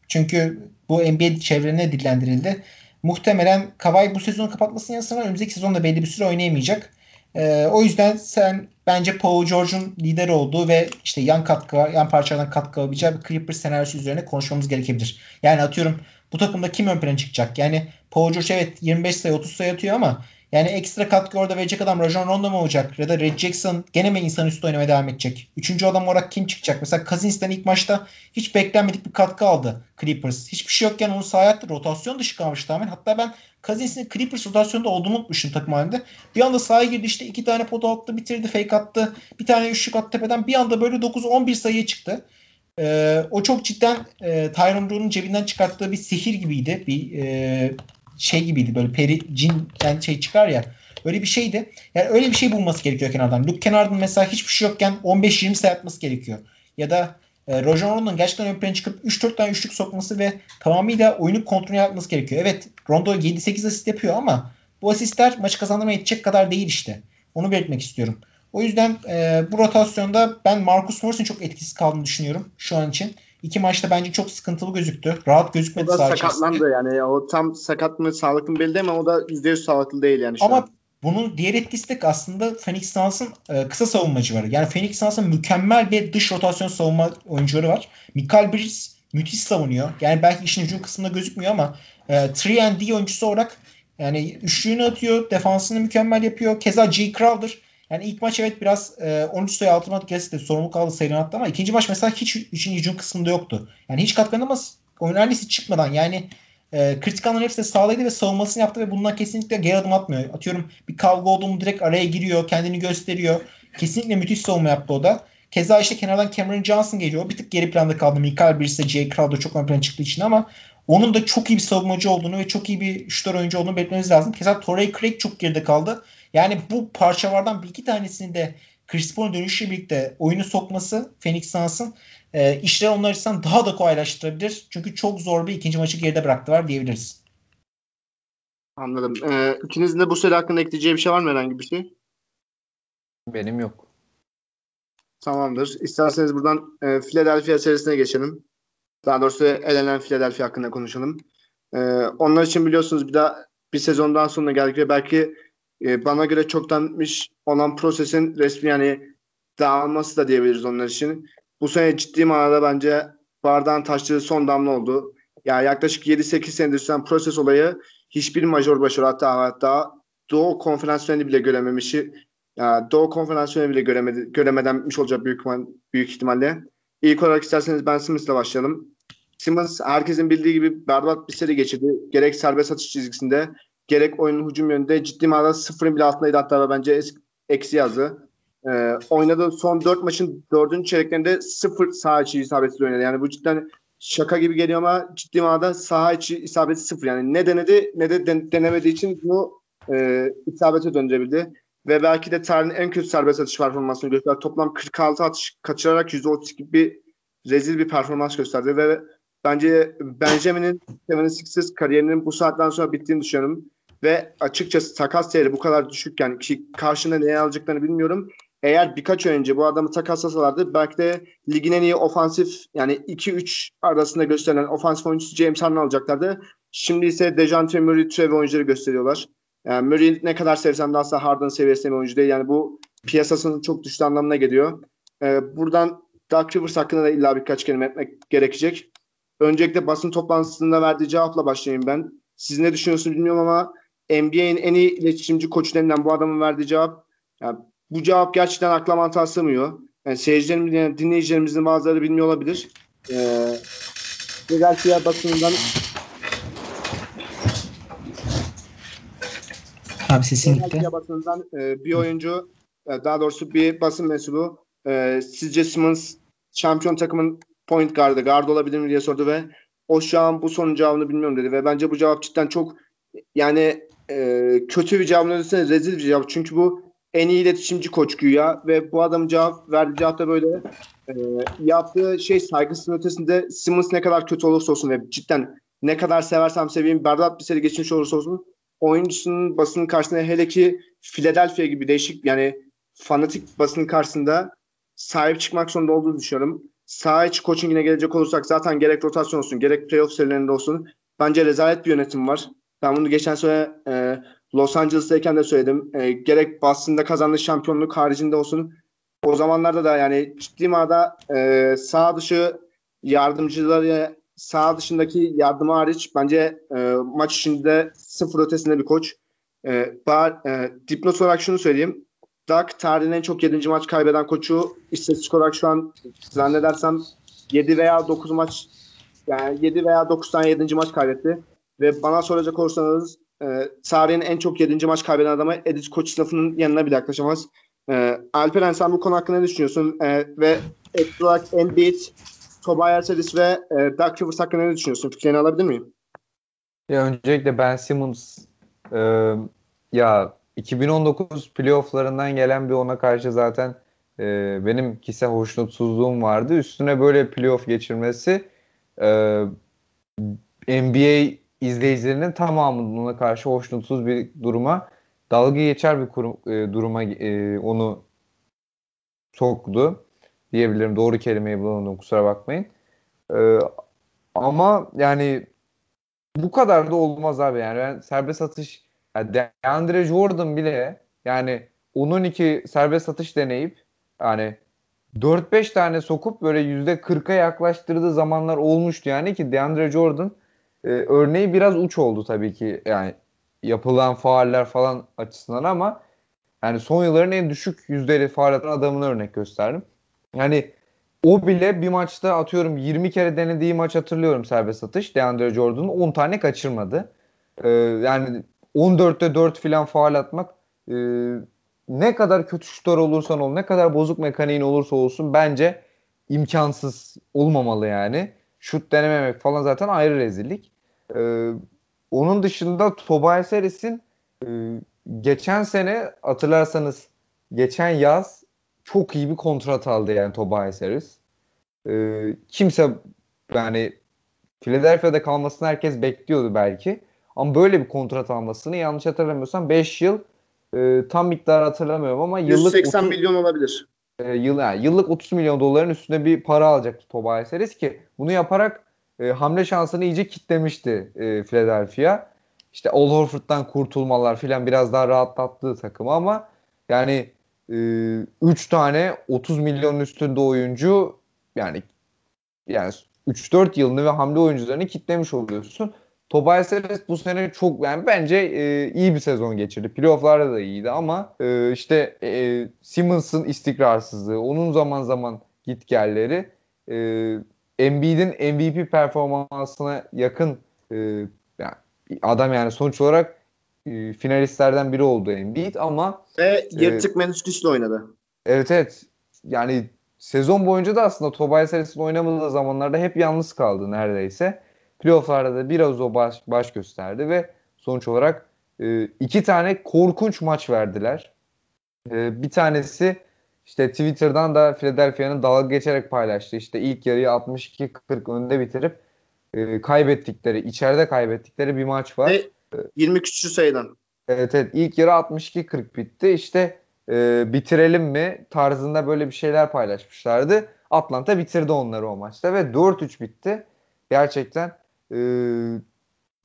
çünkü bu NBA çevrelerine dillendirildi. Muhtemelen Kawhi bu sezonu kapatmasının yanı sıra önümüzdeki sezonda belli bir süre oynayamayacak. Ee, o yüzden sen bence Paul George'un lider olduğu ve işte yan katkı, yan parçalardan katkı alabileceği bir Clippers senaryosu üzerine konuşmamız gerekebilir. Yani atıyorum bu takımda kim ön plana çıkacak? Yani Paul George evet 25 sayı 30 sayı atıyor ama yani ekstra katkı orada verecek adam Rajon Rondo mu olacak? Ya da Red Jackson gene mi insan üstü oynamaya devam edecek? Üçüncü adam olarak kim çıkacak? Mesela Cousins'ten ilk maçta hiç beklenmedik bir katkı aldı Clippers. Hiçbir şey yokken onu sahaya attı. Rotasyon dışı kalmış tamamen. Hatta ben Cousins'in Clippers rotasyonunda olduğunu unutmuşum takım halinde. Bir anda sahaya girdi işte iki tane pot attı bitirdi fake attı. Bir tane üçlük attı tepeden. Bir anda böyle 9-11 sayıya çıktı. Ee, o çok cidden e, Tyron Lue'nun cebinden çıkarttığı bir sihir gibiydi. Bir e, şey gibiydi böyle peri cinden şey çıkar ya. Öyle bir şeydi. Yani öyle bir şey bulması gerekiyor kenardan. Luke Kennard'ın mesela hiçbir şey yokken 15-20 sayı atması gerekiyor. Ya da e, Roger Rondo'nun gerçekten ön plana çıkıp 3-4 tane üçlük sokması ve tamamıyla oyunu kontrol yapması gerekiyor. Evet Rondo 7-8 asist yapıyor ama bu asistler maçı kazandırmaya yetecek kadar değil işte. Onu belirtmek istiyorum. O yüzden e, bu rotasyonda ben Marcus Morris'in çok etkisiz kaldığını düşünüyorum şu an için. İki maçta bence çok sıkıntılı gözüktü. Rahat gözükmedi. O da sakatlandı yani. O tam sakat mı sağlıklı mı belli değil ama o da %100 sağlıklı değil yani şu Ama an. Bunun diğer etkisi de aslında Phoenix Suns'ın e, kısa savunmacıları. Yani Phoenix Suns'ın mükemmel bir dış rotasyon savunma oyuncuları var. Michael Bridges müthiş savunuyor. Yani belki işin hücum kısmında gözükmüyor ama e, 3 oyuncusu olarak yani üçlüğünü atıyor, defansını mükemmel yapıyor. Keza J. Crowder yani ilk maç evet biraz e, 13 sayı altına kesti sorumluluk aldı sayılan attı ama ikinci maç mesela hiç için hücum kısmında yoktu. Yani hiç. Oyun neredeyse çıkmadan yani e, kritik anların hepsini sağladı ve savunmasını yaptı ve bundan kesinlikle geri adım atmıyor. Atıyorum bir kavga oldu mu direkt araya giriyor, kendini gösteriyor. Kesinlikle müthiş savunma yaptı o da. Keza işte kenardan Cameron Johnson geliyor. Bir tık geri planda kaldı. Michael Bridges Jay Crowder çok ön plana çıktığı için ama onun da çok iyi bir savunmacı olduğunu ve çok iyi bir şutör oyuncu olduğunu belirtmemiz lazım. Keza Torrey Craig çok geride kaldı. Yani bu parçalardan bir iki tanesini de Chris Paul'un dönüşüyle birlikte oyunu sokması Phoenix Suns'ın e, işleri onlar açısından daha da kolaylaştırabilir. Çünkü çok zor bir ikinci maçı geride bıraktılar diyebiliriz. Anladım. Ee, ikinizin de bu seri hakkında ekleyeceği bir şey var mı herhangi bir şey? Benim yok. Tamamdır. İsterseniz buradan e, Philadelphia serisine geçelim. Daha doğrusu elenen Philadelphia hakkında konuşalım. E, onlar için biliyorsunuz bir daha bir sezondan sonra geldik ve belki e, bana göre çoktan bitmiş olan prosesin resmi yani dağılması da diyebiliriz onlar için. Bu sene ciddi manada bence bardağın taştığı son damla oldu. Yani yaklaşık 7-8 senedir süren proses olayı hiçbir major başarı hatta hatta Doğu konferansiyonu bile görememişi yani Doğu konferansiyonu bile göremedi, göremeden bitmiş olacak büyük, büyük ihtimalle. İlk olarak isterseniz Ben Simmons'la başlayalım. Simmons herkesin bildiği gibi berbat bir seri geçirdi. Gerek serbest atış çizgisinde gerek oyunun hücum yönünde ciddi manada sıfırın bile altındaydı hatta bence eksi yazdı. Ee, oynadığı son dört maçın dördüncü çeyreklerinde sıfır saha içi isabetli oynadı. Yani bu cidden şaka gibi geliyor ama ciddi manada saha içi isabeti sıfır. Yani ne denedi ne de den- denemediği için bunu e, isabete döndürebildi. Ve belki de tarihin en kötü serbest atış performansını gösterdi. Toplam 46 atış kaçırarak %32 bir rezil bir performans gösterdi ve bence Benjamin'in Seven Sixers kariyerinin bu saatten sonra bittiğini düşünüyorum ve açıkçası takas değeri bu kadar düşükken ki karşında neye alacaklarını bilmiyorum. Eğer birkaç önce bu adamı takaslasalardı belki de ligin en iyi ofansif yani 2-3 arasında gösterilen ofansif oyuncusu James Harden alacaklardı. Şimdi ise Dejante Murray türevi oyuncuları gösteriyorlar. Yani Murray ne kadar sevsem de asla Harden seviyesinde bir oyuncu değil. Yani bu piyasasının çok düştü anlamına geliyor. Ee, buradan Doug Rivers hakkında da illa birkaç kelime etmek gerekecek. Öncelikle basın toplantısında verdiği cevapla başlayayım ben. Siz ne düşünüyorsunuz bilmiyorum ama NBA'in en iyi iletişimci koçu denilen bu adamın verdiği cevap yani bu cevap gerçekten akla mantığa sığmıyor. yani seyircilerimiz, yani dinleyicilerimizin bazıları bilmiyor olabilir. Ee, Philadelphia basınından Abi sesin gitti. Basınından e, bir oyuncu e, daha doğrusu bir basın mensubu e, sizce Simmons şampiyon takımın point guard'ı guard olabilir mi diye sordu ve o şu an bu sorunun cevabını bilmiyorum dedi ve bence bu cevap cidden çok yani e, kötü bir cevap öylesine rezil bir cevap. Çünkü bu en iyi iletişimci koç güya ve bu adamın cevap verdiği cevap da böyle e, yaptığı şey saygısının ötesinde Simmons ne kadar kötü olursa olsun ve cidden ne kadar seversem seveyim berbat bir seri geçmiş olursa olsun oyuncusunun basının karşısında hele ki Philadelphia gibi değişik yani fanatik basının karşısında sahip çıkmak zorunda olduğunu düşünüyorum. Sağ içi coachingine gelecek olursak zaten gerek rotasyon olsun gerek playoff serilerinde olsun bence rezalet bir yönetim var. Ben bunu geçen sene e, Los Angeles'tayken de söyledim. E, gerek Boston'da kazandığı şampiyonluk haricinde olsun. O zamanlarda da yani ciddi manada e, sağ dışı yardımcıları sağ dışındaki yardımı hariç bence e, maç içinde sıfır ötesinde bir koç. E, bar, e, dipnot olarak şunu söyleyeyim. Doug tarihin en çok 7. maç kaybeden koçu istatistik olarak şu an zannedersem 7 veya 9 maç yani 7 veya 9 tane 7. maç kaybetti. Ve bana soracak olursanız e, tarihin en çok 7. maç kaybeden adamı Edith Koç sınıfının yanına bile yaklaşamaz. E, Alperen sen bu konu hakkında ne düşünüyorsun? E, ve ek olarak Embiid, Tobias Harris ve e, Doug Rivers hakkında ne düşünüyorsun? Fikrini alabilir miyim? Ya öncelikle Ben Simmons e, ya 2019 playofflarından gelen bir ona karşı zaten e, benim kişisel hoşnutsuzluğum vardı. Üstüne böyle playoff geçirmesi e, NBA izleyicilerinin tamamının ona karşı hoşnutsuz bir duruma dalga geçer bir kurum, e, duruma e, onu soktu diyebilirim. Doğru kelimeyi bulamadım kusura bakmayın. E, ama yani bu kadar da olmaz abi yani ben serbest atış yani DeAndre Jordan bile yani 12 serbest atış deneyip yani 4-5 tane sokup böyle %40'a yaklaştırdığı zamanlar olmuştu yani ki DeAndre Jordan e, örneği biraz uç oldu tabii ki yani yapılan faaller falan açısından ama yani son yılların en düşük yüzdeli faal atan adamını örnek gösterdim. Yani o bile bir maçta atıyorum 20 kere denediği maç hatırlıyorum serbest atış. DeAndre Jordan'ın 10 tane kaçırmadı. Ee, yani 14'te 4 filan faal atmak e, ne kadar kötü şutör olursan ol, ne kadar bozuk mekaniğin olursa olsun bence imkansız olmamalı yani. Şut denememek falan zaten ayrı rezillik. Ee, onun dışında Tobias Harris'in e, geçen sene hatırlarsanız geçen yaz çok iyi bir kontrat aldı yani Tobias Harris. Ee, kimse yani Philadelphia'da kalmasını herkes bekliyordu belki. Ama böyle bir kontrat almasını yanlış hatırlamıyorsam 5 yıl e, tam miktar hatırlamıyorum ama yıllık 180 30, milyon olabilir. E, yıl, yani yıllık 30 milyon doların üstünde bir para alacaktı Tobias Harris ki bunu yaparak e, hamle şansını iyice kitlemişti e, Philadelphia. İşte Al Horford'dan kurtulmalar filan biraz daha rahatlattığı takımı ama yani 3 e, tane 30 milyonun üstünde oyuncu yani yani 3-4 yılını ve hamle oyuncularını kitlemiş oluyorsun. Tobias Harris bu sene çok yani bence e, iyi bir sezon geçirdi. Playoff'larda da iyiydi ama e, işte e, Simmons'ın istikrarsızlığı, onun zaman zaman gitgelleri e, Embiid'in MVP performansına yakın e, yani adam yani sonuç olarak e, finalistlerden biri oldu Embiid ama ve yırtık e, menisküsle oynadı. Evet evet. Yani sezon boyunca da aslında Tobias Harris'in oynamadığı zamanlarda hep yalnız kaldı neredeyse. Playoff'larda da biraz o baş, baş gösterdi ve sonuç olarak e, iki tane korkunç maç verdiler. E, bir tanesi işte Twitter'dan da Philadelphia'nın dalga geçerek paylaştı. İşte ilk yarıyı 62-40 önde bitirip e, kaybettikleri, içeride kaybettikleri bir maç var. Ve 20 küsur sayıdan. Evet evet ilk yarı 62-40 bitti. İşte e, bitirelim mi tarzında böyle bir şeyler paylaşmışlardı. Atlanta bitirdi onları o maçta ve 4-3 bitti. Gerçekten e,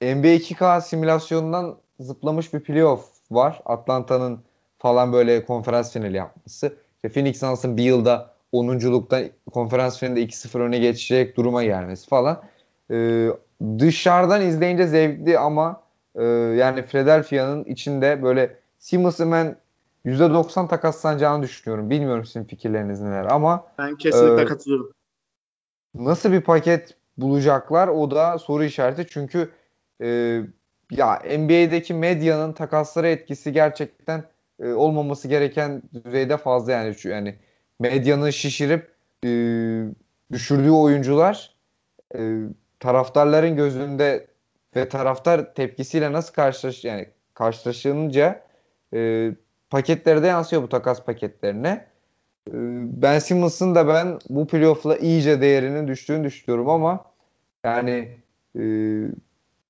NBA 2K simülasyonundan zıplamış bir playoff var. Atlanta'nın falan böyle konferans finali yapması. İşte Phoenix Suns'ın bir yılda 10'unculukta konferans finalinde 2-0 öne geçecek duruma gelmesi falan. Ee, dışarıdan izleyince zevkli ama e, yani Philadelphia'nın içinde böyle Simmons'ı ben %90 takaslanacağını düşünüyorum. Bilmiyorum sizin fikirleriniz neler ama ben kesinlikle e, katılıyorum. Nasıl bir paket bulacaklar o da soru işareti. Çünkü e, ya NBA'deki medyanın takaslara etkisi gerçekten e, olmaması gereken düzeyde fazla yani. Yani medyanın şişirip e, düşürdüğü oyuncular e, taraftarların gözünde ve taraftar tepkisiyle nasıl karşılaş yani karşılaşınca e, paketlerde yansıyor bu takas paketlerine. E, ben Simmons'ın da ben bu playoff'la iyice değerinin düştüğünü düşünüyorum ama yani e,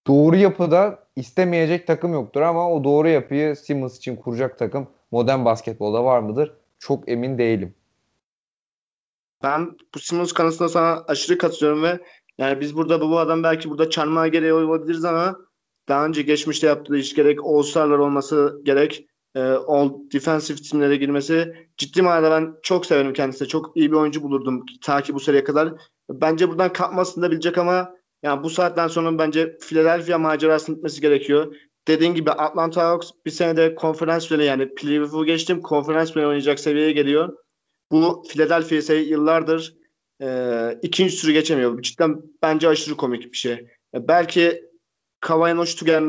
doğru yapıda istemeyecek takım yoktur ama o doğru yapıyı Simmons için kuracak takım modern basketbolda var mıdır? Çok emin değilim. Ben bu Simmons konusunda sana aşırı katılıyorum ve yani biz burada bu adam belki burada çarmıha gereği olabiliriz ama daha önce geçmişte yaptığı iş gerek All-Star'lar olması gerek e, All Defensive timlere girmesi ciddi manada ben çok severim kendisini. Çok iyi bir oyuncu bulurdum ta ki bu seriye kadar. Bence buradan kalkmasını da bilecek ama yani bu saatten sonra bence Philadelphia macerasının gitmesi gerekiyor. Dediğin gibi Atlanta Hawks bir senede konferans finali yani playoff'u geçtim konferans finali oynayacak seviyeye geliyor. Bu Philadelphia ise yıllardır e, ikinci sürü geçemiyor. Cidden bence aşırı komik bir şey. E, belki Kawhi'nin o şutu, gel,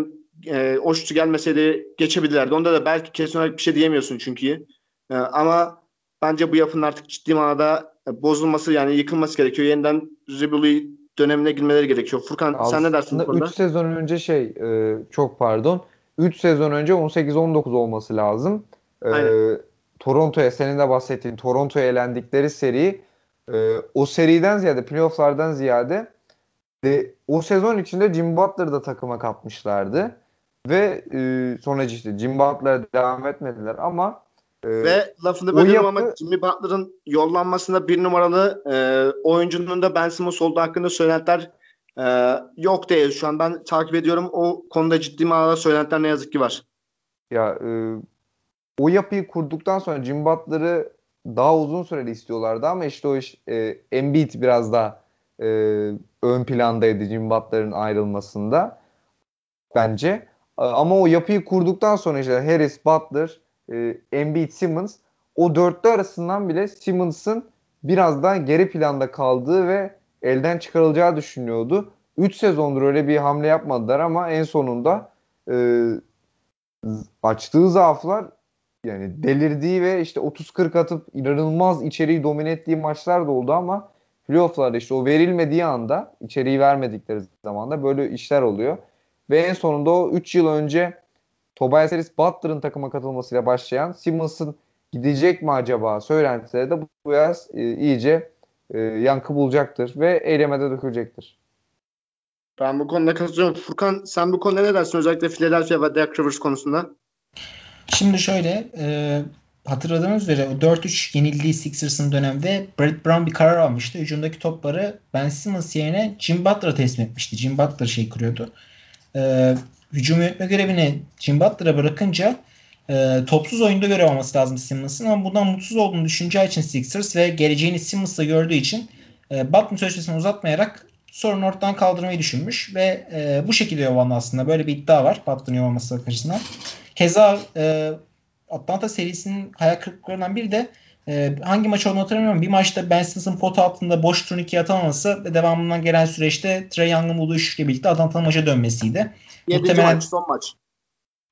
e, o gelmeseydi geçebilirlerdi. Onda da belki kesin olarak bir şey diyemiyorsun çünkü. E, ama bence bu yapının artık ciddi manada bozulması yani yıkılması gerekiyor. Yeniden Ribuli dönemine girmeleri gerekiyor. Furkan Aslında sen ne dersin bu konuda? 3 sezon önce şey e, çok pardon 3 sezon önce 18-19 olması lazım. E, Toronto'ya senin de bahsettiğin Toronto'ya elendikleri seri e, o seriden ziyade playofflardan ziyade de, o sezon içinde Jim Butler'ı da takıma katmışlardı. Ve e, sonra işte Jim Butler'a devam etmediler ama e, ve lafını bölüyorum yapı... ama Jimmy Butler'ın yollanmasında bir numaralı e, oyuncunun da Ben Simmons olduğu hakkında söylentiler e, yok değil. Şu an ben takip ediyorum. O konuda ciddi manada söylentiler ne yazık ki var. Ya e, o yapıyı kurduktan sonra Jim Butler'ı daha uzun süreli istiyorlardı ama işte o iş e, Embiid biraz daha e, ön plandaydı Jim Butler'ın ayrılmasında bence. Ama o yapıyı kurduktan sonra işte Harris, Butler, e, Embiid, Simmons o dörtlü arasından bile Simmons'ın biraz daha geri planda kaldığı ve elden çıkarılacağı düşünüyordu. 3 sezondur öyle bir hamle yapmadılar ama en sonunda e, açtığı zaaflar yani delirdiği ve işte 30-40 atıp inanılmaz içeriği domine ettiği maçlar da oldu ama playofflarda işte o verilmediği anda içeriği vermedikleri zaman da böyle işler oluyor. Ve en sonunda o 3 yıl önce Tobias Harris Butler'ın takıma katılmasıyla başlayan Simmons'ın gidecek mi acaba söylentileri de bu yaz e, iyice e, yankı bulacaktır ve eylemede dökülecektir. Ben bu konuda katılıyorum. Furkan sen bu konuda ne dersin özellikle Philadelphia ve Derek Rivers konusunda? Şimdi şöyle e, hatırladığınız üzere 4-3 yenildiği Sixers'ın dönemde Brett Brown bir karar almıştı. Hücumdaki topları Ben Simmons yerine Jim Butler'a teslim etmişti. Jim Butler şey kuruyordu. E, hücum yönetme görevini Jim Butler'a bırakınca e, topsuz oyunda görev alması lazım Simmons'ın ama bundan mutsuz olduğunu düşüneceği için Sixers ve geleceğini Simmons'la gördüğü için e, Butler sözleşmesini uzatmayarak sorunu ortadan kaldırmayı düşünmüş ve e, bu şekilde yollandı aslında. Böyle bir iddia var Butler'ın yollanması açısından. Keza e, Atlanta serisinin hayal kırıklıklarından biri de e, hangi maç olduğunu hatırlamıyorum. Bir maçta Ben Simmons'ın potu altında boş turnikeyi atamaması ve devamından gelen süreçte Trey Young'ın bulduğu üçlükle birlikte Atlanta'nın maça dönmesiydi. 7. Muhtemelen... maç son maç.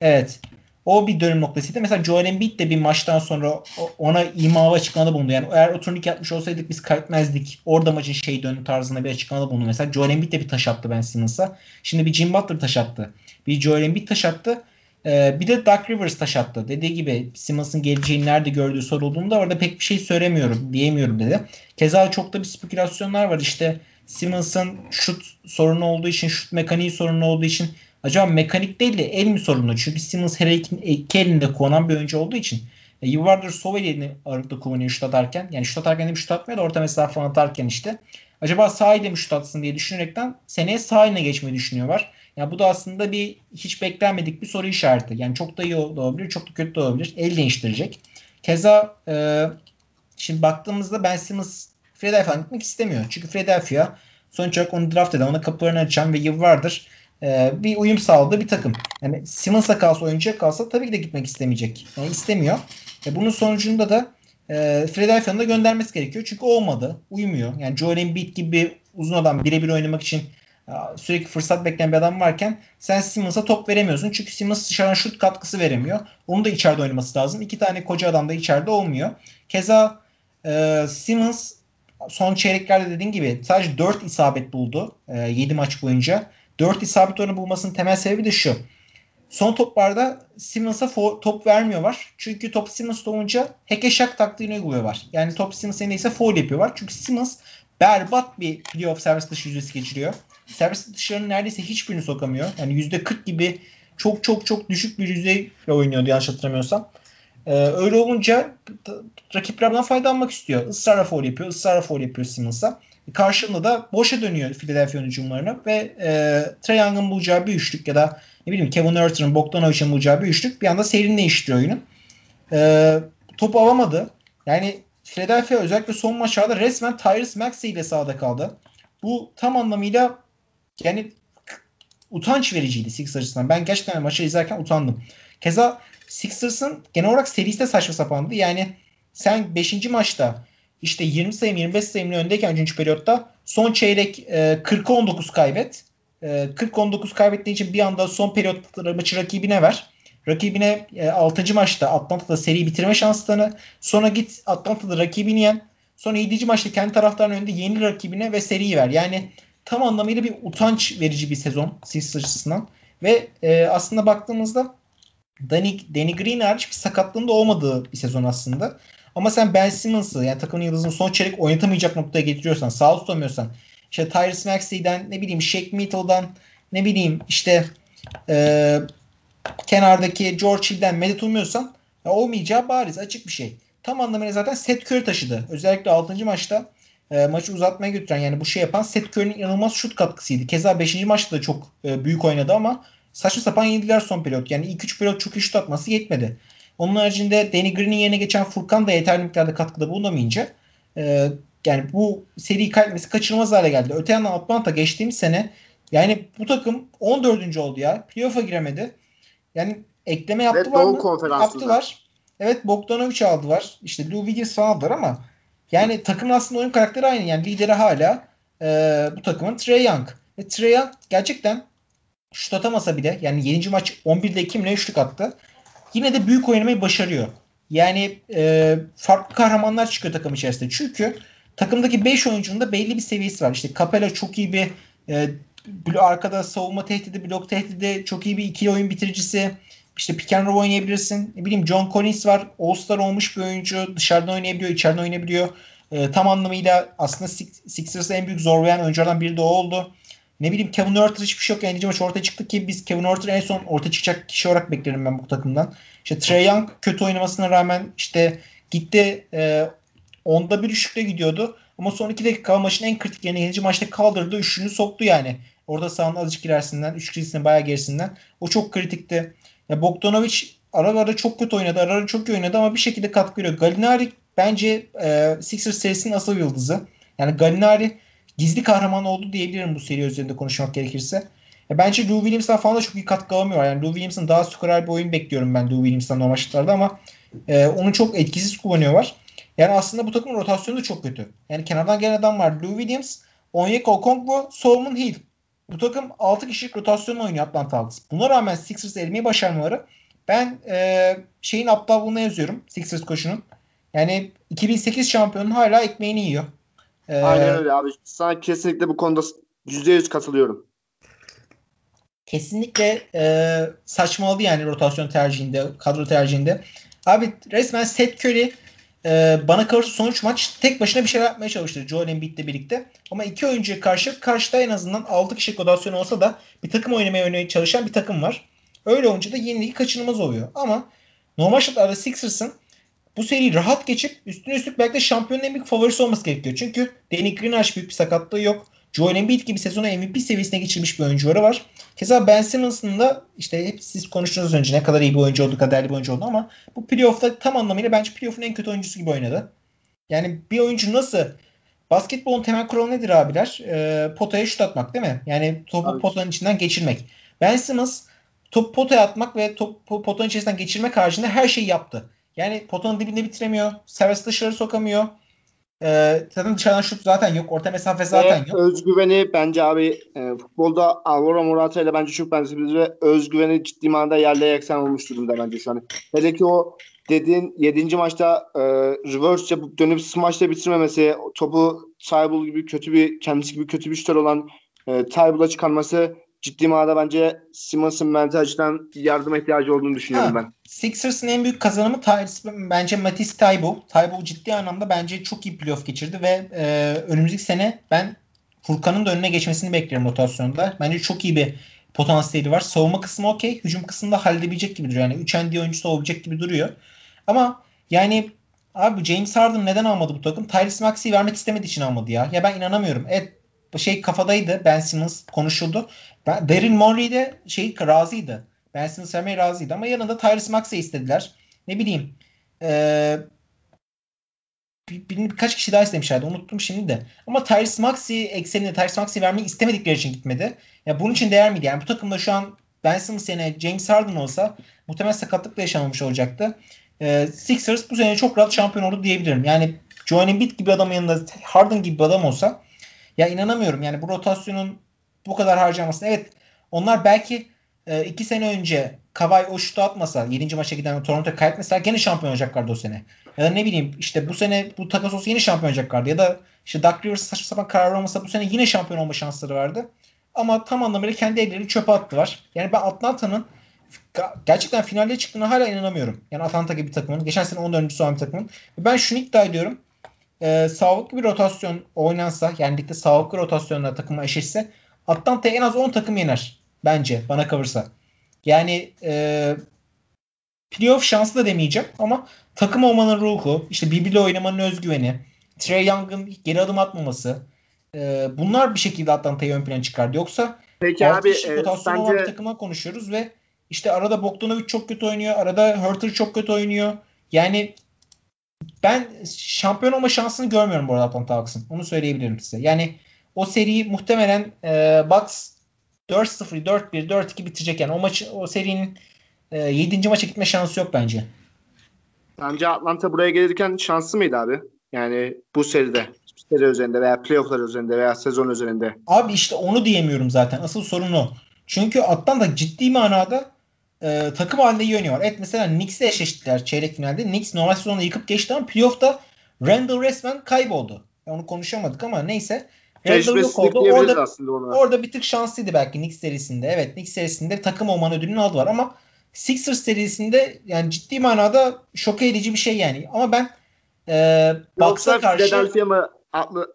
Evet. O bir dönüm noktasıydı. Mesela Joel Embiid de bir maçtan sonra ona imava açıklamada bulundu. Yani eğer o turnike yapmış olsaydık biz kaybetmezdik. Orada maçın şey dönü tarzında bir açıklamada bulundu. Mesela Joel Embiid de bir taş attı Ben Simmons'a. Şimdi bir Jim Butler taş attı. Bir Joel Embiid taş attı. Ee, bir de Doug Rivers taş attı. Dediği gibi Simmons'ın geleceğini nerede gördüğü sorulduğunda orada pek bir şey söylemiyorum, diyemiyorum dedi. Keza çok da bir spekülasyonlar var. İşte Simmons'ın şut sorunu olduğu için, şut mekaniği sorunu olduğu için acaba mekanik değil de el mi sorunu? Çünkü Simmons her iki, elinde kullanan bir oyuncu olduğu için e, yıllardır sol elini ağırlıklı kullanıyor şut atarken. Yani şut atarken de bir şut atmıyor da orta mesafe atarken işte. Acaba sağ ile mi şut atsın diye düşünerekten seneye sağ eline geçmeyi düşünüyorlar. Yani bu da aslında bir hiç beklenmedik bir soru işareti. Yani çok da iyi olabilir, çok da kötü olabilir. El değiştirecek. Keza e, şimdi baktığımızda Ben Simmons Philadelphia'dan gitmek istemiyor. Çünkü Philadelphia sonuç olarak onu draft eden, ona kapılarını açan ve yıllardır e, bir uyum sağladığı bir takım. Yani Simmons'a kalsa oyuncuya kalsa tabii ki de gitmek istemeyecek. Yani istemiyor. E, bunun sonucunda da e, Philadelphia'nın da göndermesi gerekiyor. Çünkü olmadı. Uymuyor. Yani Joel Embiid gibi uzun adam birebir oynamak için sürekli fırsat bekleyen bir adam varken sen Simmons'a top veremiyorsun. Çünkü Simmons dışarıdan şut katkısı veremiyor. Onun da içeride oynaması lazım. İki tane koca adam da içeride olmuyor. Keza e, Simmons son çeyreklerde dediğin gibi sadece 4 isabet buldu e, 7 maç boyunca. 4 isabet oranı bulmasının temel sebebi de şu. Son toplarda Simmons'a top vermiyorlar. Çünkü top Simmons'ta olunca hekeşak taktiğini uyguluyorlar. Yani top Simmons'a neyse foul yapıyorlar. Çünkü Simmons berbat bir playoff servis dışı yüzdesi geçiriyor. Servis dışlarının neredeyse hiçbirini sokamıyor. Yani %40 gibi çok çok çok düşük bir yüzdeyle oynuyordu yanlış hatırlamıyorsam. Ee, öyle olunca rakipler bundan faydalanmak istiyor. Israrla foul yapıyor, ısrarla foul yapıyor Simmons'a. Karşılığında da boşa dönüyor Philadelphia hücumlarına ve e, Trae Young'ın bulacağı bir üçlük ya da ne bileyim Kevin Herter'ın Bogdanovic'in bulacağı bir üçlük bir anda seyrini değiştiriyor oyunun. E, topu alamadı. Yani Philadelphia özellikle son maçlarda resmen Tyrese Maxey ile sahada kaldı. Bu tam anlamıyla yani utanç vericiydi Sixers açısından. Ben gerçekten maçı izlerken utandım. Keza Sixers'ın genel olarak serisi de saçma sapandı. Yani sen 5. maçta işte 20 sayım 25 sayımlı öndeyken 3. periyotta son çeyrek e, 40'a 19 kaybet. E, 40-19 kaybettiği için bir anda son periyot maçı rakibine ver. Rakibine e, 6. maçta Atlanta'da seri bitirme şanslarını sonra git Atlanta'da rakibini yen sonra 7. maçta kendi taraftarının önünde yeni rakibine ve seriyi ver. Yani tam anlamıyla bir utanç verici bir sezon Sixers açısından. Ve e, aslında baktığımızda Danny, Danny Green hariç bir sakatlığında olmadığı bir sezon aslında. Ama sen Ben Simmons'ı yani takımın yıldızını son çeyrek oynatamayacak noktaya getiriyorsan, sağ tutamıyorsan, işte Tyrese Maxey'den ne bileyim Shake Mitchell'dan ne bileyim işte e, kenardaki George Hill'den medet ummuyorsan ya olmayacağı bariz açık bir şey. Tam anlamıyla zaten Seth Curry taşıdı. Özellikle 6. maçta e, maçı uzatmaya götüren yani bu şey yapan Seth Curry'nin inanılmaz şut katkısıydı. Keza 5. maçta da çok e, büyük oynadı ama saçma sapan yediler son periyot. Yani ilk 3 periyot çok iyi şut atması yetmedi. Onun haricinde Danny Green'in yerine geçen Furkan da yeterli miktarda katkıda bulunamayınca e, yani bu seri kaybetmesi kaçırılmaz hale geldi. Öte yandan Atlanta geçtiğimiz sene yani bu takım 14. oldu ya. Playoff'a giremedi. Yani ekleme yaptılar mı? Yaptılar. Evet Bogdanovic aldılar. İşte Lou Williams aldılar ama yani takımın aslında oyun karakteri aynı. Yani lideri hala e, bu takımın Trey Young. Ve Trey Young gerçekten şut atamasa bile yani 7. maç 11'de 2 mi üçlük attı. Yine de büyük oynamayı başarıyor. Yani e, farklı kahramanlar çıkıyor takım içerisinde. Çünkü takımdaki 5 oyuncunun da belli bir seviyesi var. İşte Capella çok iyi bir e, arkada savunma tehdidi, blok tehdidi, çok iyi bir ikili oyun bitiricisi. İşte pick and roll oynayabilirsin. Ne bileyim John Collins var. All-Star olmuş bir oyuncu. Dışarıdan oynayabiliyor, içeriden oynayabiliyor. E, tam anlamıyla aslında Sixers'ı en büyük zorlayan oyunculardan biri de o oldu. Ne bileyim Kevin Huerter hiçbir şey yok. Yani maç ortaya çıktı ki biz Kevin Huerter'ı en son ortaya çıkacak kişi olarak beklerim ben bu takımdan. İşte Trey Young kötü oynamasına rağmen işte gitti e, onda bir üçlükle gidiyordu. Ama son iki dakika maçın en kritik yerine 7. maçta kaldırdı. Üçlünü soktu yani. Orada sahanın azıcık ilerisinden. Üç krizinin bayağı gerisinden. O çok kritikti. Ya Bogdanovic aralarda çok kötü oynadı. Aralarda çok iyi oynadı ama bir şekilde katkı veriyor. Galinari bence e, Sixers serisinin asıl yıldızı. Yani Galinari gizli kahraman oldu diyebilirim bu seri üzerinde konuşmak gerekirse. Ya bence Lou Williams'dan falan da çok iyi katkı alamıyor. Yani Lou Williams'ın daha skorer bir oyun bekliyorum ben Lou Williams'tan normal şartlarda ama e, onu çok etkisiz kullanıyorlar. Yani aslında bu takımın rotasyonu da çok kötü. Yani kenardan gelen adam var. Lou Williams, Onyeka Okongwu, Solomon Hill. Bu takım 6 kişilik rotasyonla oynuyor Atlanta Hawks. Buna rağmen Sixers elmeyi başarmaları ben e, şeyin aptallığına yazıyorum Sixers koşunun. Yani 2008 şampiyonun hala ekmeğini yiyor. Ee, Aynen öyle abi. Sana kesinlikle bu konuda %100 katılıyorum. Kesinlikle e, saçmaladı yani rotasyon tercihinde, kadro tercihinde. Abi resmen Seth Curry e, bana karşı sonuç maç tek başına bir şeyler yapmaya çalıştı Joel Embiid'le birlikte. Ama iki oyuncuya karşı karşıda en azından 6 kişi rotasyon olsa da bir takım oynamaya oynamaya çalışan bir takım var. Öyle olunca da yeniliği kaçınılmaz oluyor. Ama normal şartlarda Sixers'ın bu seriyi rahat geçip üstüne üstlük belki de şampiyonun en büyük favorisi olması gerekiyor. Çünkü Danny Green büyük bir sakatlığı yok. Joel Embiid gibi sezonu MVP seviyesine geçirmiş bir oyuncuları var. Keza Ben Simmons'ın da işte hep siz konuştunuz önce ne kadar iyi bir oyuncu oldu, kaderli bir oyuncu oldu ama bu playoff'ta tam anlamıyla bence playoff'un en kötü oyuncusu gibi oynadı. Yani bir oyuncu nasıl basketbolun temel kuralı nedir abiler? E, potaya şut atmak değil mi? Yani topu evet. potanın içinden geçirmek. Ben Simmons top potaya atmak ve top potanın içerisinden geçirmek haricinde her şeyi yaptı. Yani potanın dibinde bitiremiyor. Servis dışarı sokamıyor. Ee, zaten dışarıdan şut zaten yok. Orta mesafe zaten yok. Özgüveni bence abi e, futbolda Alvaro Morata ile bence çok benziyor. Ve özgüveni ciddi manada yerle yeksen olmuş durumda bence şu an. Hele ki o dediğin 7. maçta e, reverse yapıp dönüp smaçla bitirmemesi, topu Tybal gibi kötü bir kendisi gibi kötü bir şutör olan e, Tybal'a çıkarması ciddi manada bence Simmons'ın mental açıdan yardıma ihtiyacı olduğunu düşünüyorum ha, ben. Sixers'ın en büyük kazanımı bence Matisse Thybulle. Thybulle ciddi anlamda bence çok iyi playoff geçirdi ve e, önümüzdeki sene ben Furkan'ın da önüne geçmesini bekliyorum rotasyonda. Bence çok iyi bir potansiyeli var. Savunma kısmı okey. Hücum kısmında halledebilecek gibi duruyor. Yani 3 ND oyuncusu olabilecek gibi duruyor. Ama yani abi James Harden neden almadı bu takım? Tyrese Maxey'i vermek istemediği için almadı ya. Ya ben inanamıyorum. Evet şey kafadaydı. Ben Simmons konuşuldu. Ben, Daryl Morey de şey razıydı. Ben Simmons vermeye razıydı ama yanında Tyrese Maxey istediler. Ne bileyim ee, bir, bir, birkaç kişi daha istemişlerdi. Unuttum şimdi de. Ama Tyrese Maxey ekseninde Tyrese Maxey vermeyi istemedikleri için gitmedi. Ya bunun için değer miydi? Yani bu takımda şu an Ben Simmons yerine James Harden olsa muhtemelen sakatlıkla yaşanmamış olacaktı. Ee, Sixers bu sene çok rahat şampiyon oldu diyebilirim. Yani Joel Embiid gibi adamın yanında Harden gibi bir adam olsa ya inanamıyorum yani bu rotasyonun bu kadar harcamasına. Evet onlar belki e, iki sene önce Kavay o şutu atmasa 7. maça giden Toronto kaybetmeseler gene şampiyon olacaklardı o sene. Ya da ne bileyim işte bu sene bu takas olsa yine şampiyon olacaklardı. Ya da işte Doug Rivers saçma sapan karar olmasa bu sene yine şampiyon olma şansları vardı. Ama tam anlamıyla kendi elleri çöpe attılar. Yani ben Atlanta'nın gerçekten finalde çıktığına hala inanamıyorum. Yani Atlanta gibi bir takımın. Geçen sene 14. olan bir takımın. Ben şunu iddia ediyorum e, sağlıklı bir rotasyon oynansa yani ligde sağlıklı rotasyonla takıma eşitse Atlanta en az 10 takım yener. Bence bana kalırsa. Yani e, playoff şansı da demeyeceğim ama takım olmanın ruhu, işte birbiriyle oynamanın özgüveni, Trey Young'ın geri adım atmaması e, bunlar bir şekilde Atlanta'yı ön plana çıkardı. Yoksa Peki abi e, rotasyon olan bir takıma konuşuyoruz ve işte arada Bogdanovic çok kötü oynuyor. Arada Hurter çok kötü oynuyor. Yani ben şampiyon olma şansını görmüyorum bu arada Atlanta Hawks'ın. Onu söyleyebilirim size. Yani o seriyi muhtemelen e, Bucks 4-0, 4-1, 4-2 bitirecek. Yani o maçı o serinin e, 7. maça gitme şansı yok bence. Bence Atlanta buraya gelirken şanslı mıydı abi? Yani bu seride, seri üzerinde veya playofflar üzerinde veya sezon üzerinde. Abi işte onu diyemiyorum zaten. Asıl sorun o. Çünkü Atlanta ciddi manada e, takım halinde iyi oynuyorlar. Evet mesela Knicks'le eşleştiler çeyrek finalde. Knicks normal sezonda yıkıp geçti ama playoff'ta Randall resmen kayboldu. onu konuşamadık ama neyse. Yok oldu. Orada, orada bir tık şanslıydı belki Knicks serisinde. Evet Knicks serisinde takım olmanın ödülünü aldılar ama Sixers serisinde yani ciddi manada şok edici bir şey yani. Ama ben e, Bucks'a karşı... Philadelphia mı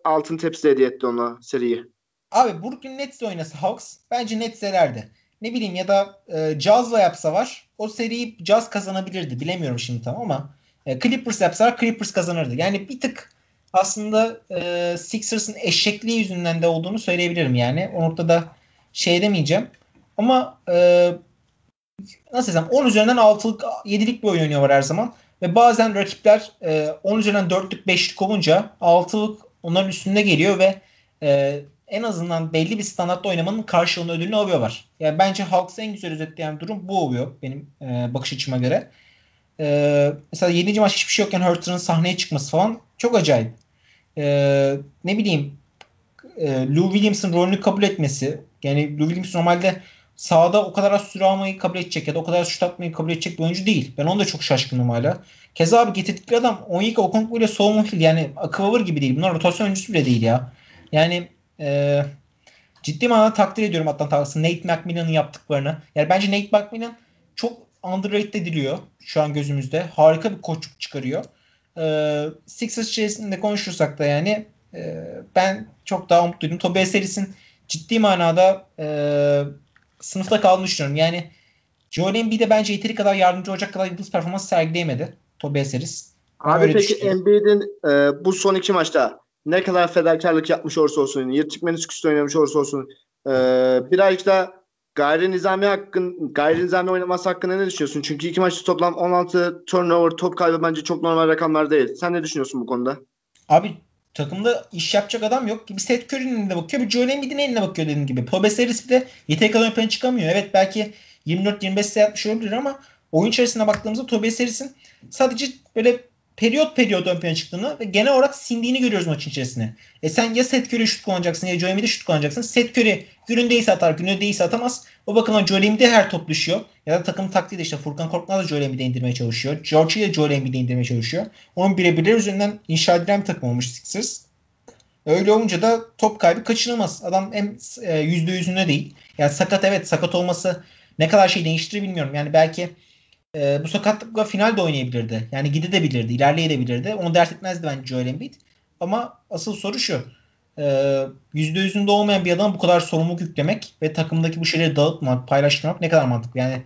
altın tepsi hediye etti ona seriyi? Abi Brooklyn Nets oynasa Hawks bence Nets elerdi ne bileyim ya da e, Jazz'la yapsa var o seriyi Jazz kazanabilirdi. Bilemiyorum şimdi tam ama e, Clippers yapsalar Clippers kazanırdı. Yani bir tık aslında e, Sixers'ın eşekliği yüzünden de olduğunu söyleyebilirim yani. O noktada şey demeyeceğim. Ama e, nasıl desem 10 üzerinden 6'lık 7'lik bir oyun oynuyorlar her zaman. Ve bazen rakipler e, 10 üzerinden 4'lük 5'lik olunca 6'lık onların üstünde geliyor ve e, en azından belli bir standartta oynamanın karşılığını ödülünü alıyorlar. Yani bence Hawks en güzel özetleyen durum bu oluyor benim e, bakış açıma göre. E, mesela 7. maç hiçbir şey yokken Hurter'ın sahneye çıkması falan çok acayip. E, ne bileyim e, Lou Williams'ın rolünü kabul etmesi. Yani Lou Williams normalde sahada o kadar az süre almayı kabul edecek ya da o kadar şut atmayı kabul edecek bir oyuncu değil. Ben onda çok şaşkınım hala. Keza abi getirdikleri adam Onyeka Okongwu ile Solomon yani akıvavır gibi değil. Bunlar rotasyon oyuncusu bile değil ya. Yani e, ciddi manada takdir ediyorum Atlanta Hawks'ın Nate McMillan'ın yaptıklarını. Yani bence Nate McMillan çok underrated ediliyor şu an gözümüzde. Harika bir koçluk çıkarıyor. E, Sixers içerisinde konuşursak da yani e, ben çok daha umutluydum. Tobias Harris'in ciddi manada e, sınıfta kaldığını düşünüyorum. Yani Joel Embiid'e bence yeteri kadar yardımcı olacak kadar yıldız performans sergileyemedi Tobias Harris. Abi peki Embiid'in e, bu son iki maçta ne kadar fedakarlık yapmış olursa olsun, yırtık menisküsü oynamış olursa olsun e, birazcık da gayri nizami hakkın gayri nizami oynaması hakkında ne düşünüyorsun? Çünkü iki maçta toplam 16 turnover top kaybı bence çok normal rakamlar değil. Sen ne düşünüyorsun bu konuda? Abi takımda iş yapacak adam yok. Bir Seth Curry'nin eline bakıyor. Bir Joel Embiid'in eline bakıyor dediğim gibi. Bir de yetenek kadar ön çıkamıyor. Evet belki 24-25 sayı olabilir ama oyun içerisinde baktığımızda Tobias Harris'in sadece böyle periyot periyot ön plana çıktığını ve genel olarak sindiğini görüyoruz maçın içerisinde. E sen ya Seth Curry şut kullanacaksın ya Joel şut kullanacaksın. Seth Curry günün değilse atar, günün değilse atamaz. O bakımdan Joel Embiid'e her top düşüyor. Ya da takım taktiği de işte Furkan Korkmaz da Joel Embiid'e indirmeye çalışıyor. George de Joel Embiid'e indirmeye çalışıyor. Onun birebirler üzerinden inşa edilen bir takım olmuş Sixers. Öyle olunca da top kaybı kaçınılmaz. Adam hem e, yüzde yüzünde değil. Yani sakat evet sakat olması ne kadar şey değiştirir bilmiyorum. Yani belki e, bu sakatlıkla final de oynayabilirdi. Yani gidebilirdi, ilerleyebilirdi. Onu dert etmezdi bence Joel Embiid. Ama asıl soru şu. E, yüzde yüzünde olmayan bir adam bu kadar sorumluluk yüklemek ve takımdaki bu şeyleri dağıtmak, paylaştırmak ne kadar mantıklı. Yani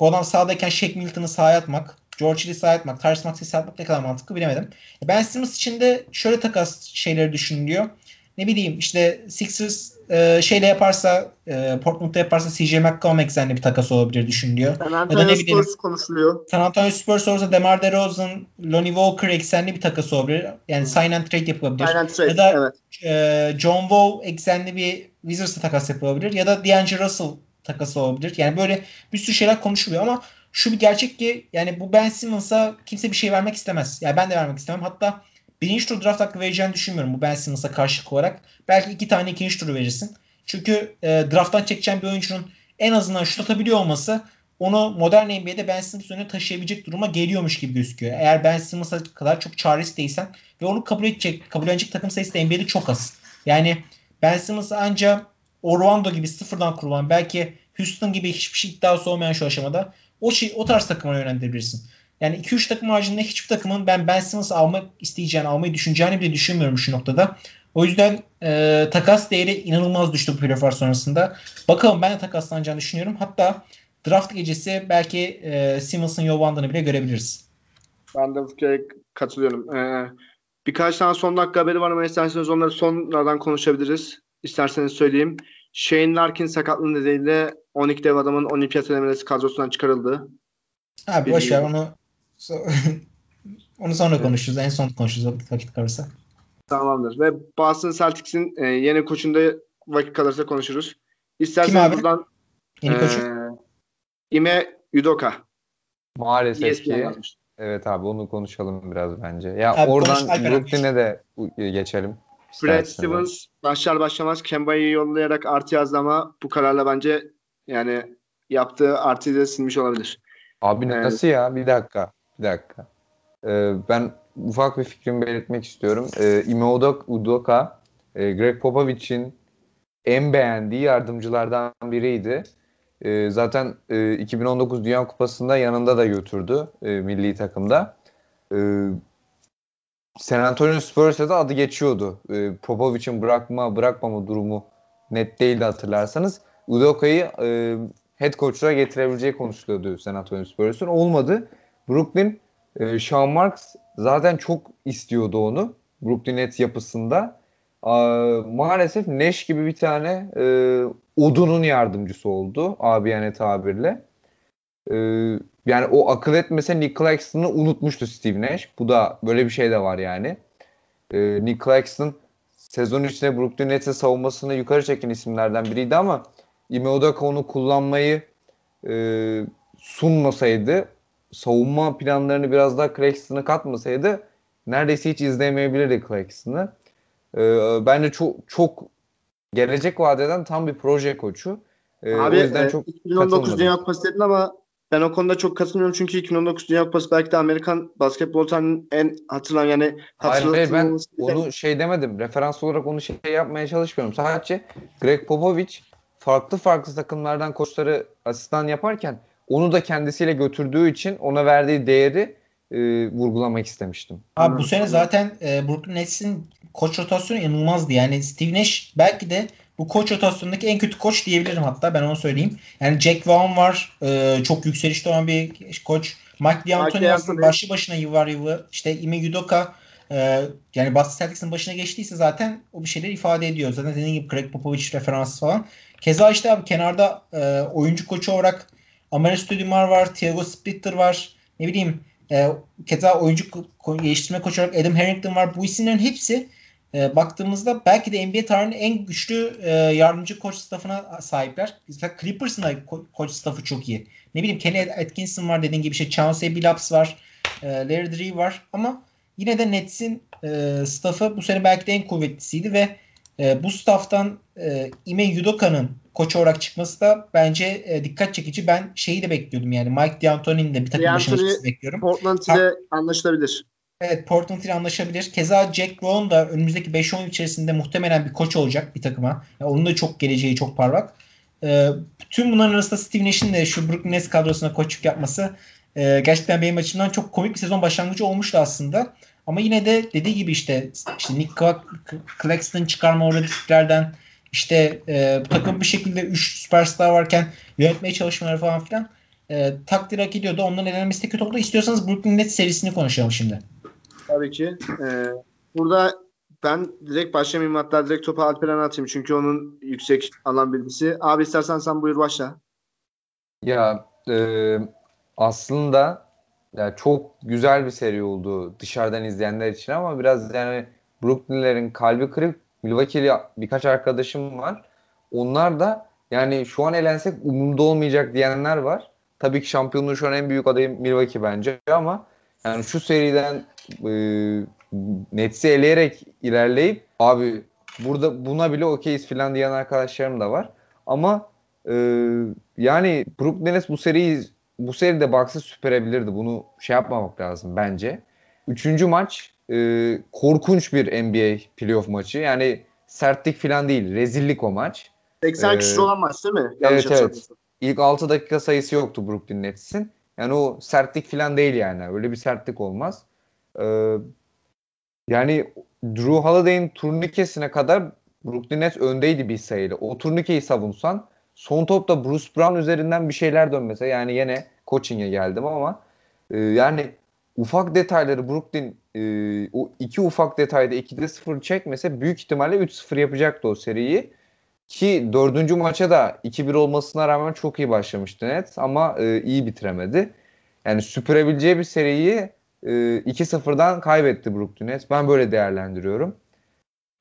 bu adam sahadayken Shaq Milton'ı sahaya atmak, George Hill'i sahaya atmak, Tyrese Maxey'i sahaya atmak ne kadar mantıklı bilemedim. Ben Simmons için de şöyle takas şeyleri düşünülüyor. Ne bileyim işte Sixers e, şeyle yaparsa e, Portland'da yaparsa CJ eksenli bir takas olabilir düşünülüyor. San Antonio ya Spurs konuşuluyor. San Antonio Spurs olursa DeMar DeRozan, Lonnie Walker eksenli bir takas olabilir. Yani sign and trade yapılabilir. Sign and trade, ya da evet. e, John Wall eksenli bir Wizards'a takas yapılabilir. Ya da D'Angelo Russell takası olabilir. Yani böyle bir sürü şeyler konuşuluyor ama şu bir gerçek ki yani bu Ben Simmons'a kimse bir şey vermek istemez. Yani ben de vermek istemem. Hatta birinci tur draft hakkı vereceğini düşünmüyorum bu Ben Simmons'a karşılık olarak. Belki iki tane ikinci turu verirsin. Çünkü e, drafttan çekeceğin bir oyuncunun en azından şut atabiliyor olması onu modern NBA'de Ben Simmons önüne taşıyabilecek duruma geliyormuş gibi gözüküyor. Eğer Ben Simmons'a kadar çok çaresiz değilsen ve onu kabul edecek, kabul edecek takım sayısı da NBA'de çok az. Yani Ben Simmons'ı ancak Orlando gibi sıfırdan kurulan belki Houston gibi hiçbir şey iddiası olmayan şu aşamada o şey, o tarz takıma yönlendirebilirsin. Yani 2-3 takım haricinde hiçbir takımın ben Ben Simmons'ı almak isteyeceğini, almayı düşüneceğini bile düşünmüyorum şu noktada. O yüzden e, takas değeri inanılmaz düştü bu playofflar sonrasında. Bakalım ben de takaslanacağını düşünüyorum. Hatta draft gecesi belki e, Simmons'ın yol bandını bile görebiliriz. Ben de bu fikre katılıyorum. Ee, birkaç tane son dakika haberi var ama isterseniz onları sonradan konuşabiliriz. İsterseniz söyleyeyim. Shane Larkin sakatlığı nedeniyle 12 dev adamın olimpiyat elemelesi kadrosundan çıkarıldı. Abi boş ver onu onu sonra evet. konuşuruz. En son konuşuruz vakit kalırsa. Tamamdır. Ve Boston Celtics'in e, yeni koçunda vakit kalırsa konuşuruz. Abi? buradan yeni e, koçu? Ime Yudoka. Maalesef ESPN ki evet abi onu konuşalım biraz bence. Ya Abi oradan. Brooklyn'e de geçelim. Brad. Stevens başlar başlamaz Kemba'yı yollayarak artı yazdı ama bu kararla bence yani yaptığı artıyı da silmiş olabilir. Abi Evet. nasıl ya? Bir dakika. Bir dakika. Ee, ben ufak bir fikrimi belirtmek istiyorum. Ee, Ime Udoka, e, Greg Popovich'in en beğendiği yardımcılardan biriydi. Ee, zaten e, 2019 Dünya Kupası'nda yanında da götürdü e, milli takımda. Ee, San Antonio Spurs'e de adı geçiyordu. Ee, Popovic'in bırakma bırakmama durumu net değildi hatırlarsanız. Udoka'yı e, head coach'luğa getirebileceği konuşuluyordu San Antonio Spurs'un. Olmadı. Brooklyn e, Sean Marks zaten çok istiyordu onu. Brooklyn Nets yapısında. Aa, maalesef Nash gibi bir tane e, odunun yardımcısı oldu. Abiyane tabirle. E, yani o akıl etmese Nick Claxton'ı unutmuştu Steve Nash. Bu da böyle bir şey de var yani. E, Nick Claxton sezon içinde Brooklyn Nets'e savunmasını yukarı çeken isimlerden biriydi ama Ime Udoka onu kullanmayı e, sunmasaydı savunma planlarını biraz daha Claxton'a katmasaydı neredeyse hiç izleyemeyebilirdi Claxton'ı. E, bence çok çok gelecek vadeden tam bir proje koçu. E, Abi o yüzden e, çok 2019 katılmadım. Dünya Kupası dedin ama ben o konuda çok katılmıyorum çünkü 2019 Dünya Kupası belki de Amerikan basketbol tarihinin en hatırlanan yani Hayır hayır ben onu şey demedim. Referans olarak onu şey yapmaya çalışmıyorum. Sadece Greg Popovich farklı farklı takımlardan koçları asistan yaparken onu da kendisiyle götürdüğü için ona verdiği değeri e, vurgulamak istemiştim. Abi bu sene zaten e, Brooklyn Nets'in koç rotasyonu inanılmazdı. Yani Steve Nash belki de bu koç rotasyonundaki en kötü koç diyebilirim hatta ben onu söyleyeyim. Yani Jack Vaughn var. e, çok yükselişte olan bir koç. Mike D'Antoni aslında başlı başına yıllar yılı. İşte Ime Udoka e, yani Boston Celtics'in başına geçtiyse zaten o bir şeyler ifade ediyor. Zaten dediğim gibi Greg Popovich referansı falan. Keza işte abi kenarda e, oyuncu koçu olarak Amare Stoudemire var. Thiago Splitter var. Ne bileyim E, keza oyuncu geliştirme koçu olarak Adam Harrington var. Bu isimlerin hepsi e, baktığımızda belki de NBA tarihinin en güçlü e, yardımcı koç staffına sahipler. Mesela Clippers'ın da ko- koç staffı çok iyi. Ne bileyim Kenny Atkinson var dediğin gibi işte Chauncey Billups var. E, Larry Dree var ama yine de Nets'in e, staffı bu sene belki de en kuvvetlisiydi ve e, bu stafftan e, Ime Udoka'nın koç olarak çıkması da bence e, dikkat çekici. Ben şeyi de bekliyordum yani Mike D'Antoni'nin de bir takım başına bekliyorum. Portland ile anlaşılabilir. Evet Portland ile anlaşabilir. Keza Jack Vaughn da önümüzdeki 5-10 içerisinde muhtemelen bir koç olacak bir takıma. Yani onun da çok geleceği çok parlak. Ee, tüm bunların arasında Steve Nash'in de şu Brooklyn Nets kadrosuna koçluk yapması e, gerçekten benim açımdan çok komik bir sezon başlangıcı olmuştu aslında. Ama yine de dediği gibi işte, işte Nick Claxton çıkarma risklerden işte e, takım bir şekilde 3 süperstar varken yönetmeye çalışmaları falan filan e, takdir hak ediyordu. Onların elenmesi de kötü oldu. İstiyorsanız Brooklyn Nets serisini konuşalım şimdi. Tabii ki. Ee, burada ben direkt başlamayayım hatta direkt topu Alperen'e atayım. Çünkü onun yüksek alan bilgisi. Abi istersen sen buyur başla. Ya e, aslında ya çok güzel bir seri oldu dışarıdan izleyenler için ama biraz yani Brooklyn'lerin kalbi kırık. Milwaukee'li birkaç arkadaşım var. Onlar da yani şu an elensek umurumda olmayacak diyenler var. Tabii ki şampiyonluğun şu an en büyük adayı Milwaukee bence ama yani şu seriden e, Nets'i eleyerek ilerleyip abi burada buna bile okeyiz falan diyen arkadaşlarım da var. Ama e, yani Brooklyn Nets bu seriyi bu seride baksa süperebilirdi. Bunu şey yapmamak lazım bence. Üçüncü maç e, korkunç bir NBA playoff maçı. Yani sertlik falan değil. Rezillik o maç. 80 ee, olan maç değil mi? Yanlış evet evet. İlk 6 dakika sayısı yoktu Brooklyn Nets'in. Yani o sertlik falan değil yani. Öyle bir sertlik olmaz. Ee, yani Drew Holiday'in turnikesine kadar Brooklyn Nets öndeydi bir sayıyla. O turnikeyi savunsan son topta Bruce Brown üzerinden bir şeyler dönmese yani yine coaching'e geldim ama e, yani ufak detayları Brooklyn e, o iki ufak detayda 2'de 0 çekmese büyük ihtimalle 3-0 yapacaktı o seriyi. Ki dördüncü maça da 2-1 olmasına rağmen çok iyi başlamıştı net ama e, iyi bitiremedi. Yani süpürebileceği bir seriyi e, 2-0'dan kaybetti Brooklyn Nets. Ben böyle değerlendiriyorum.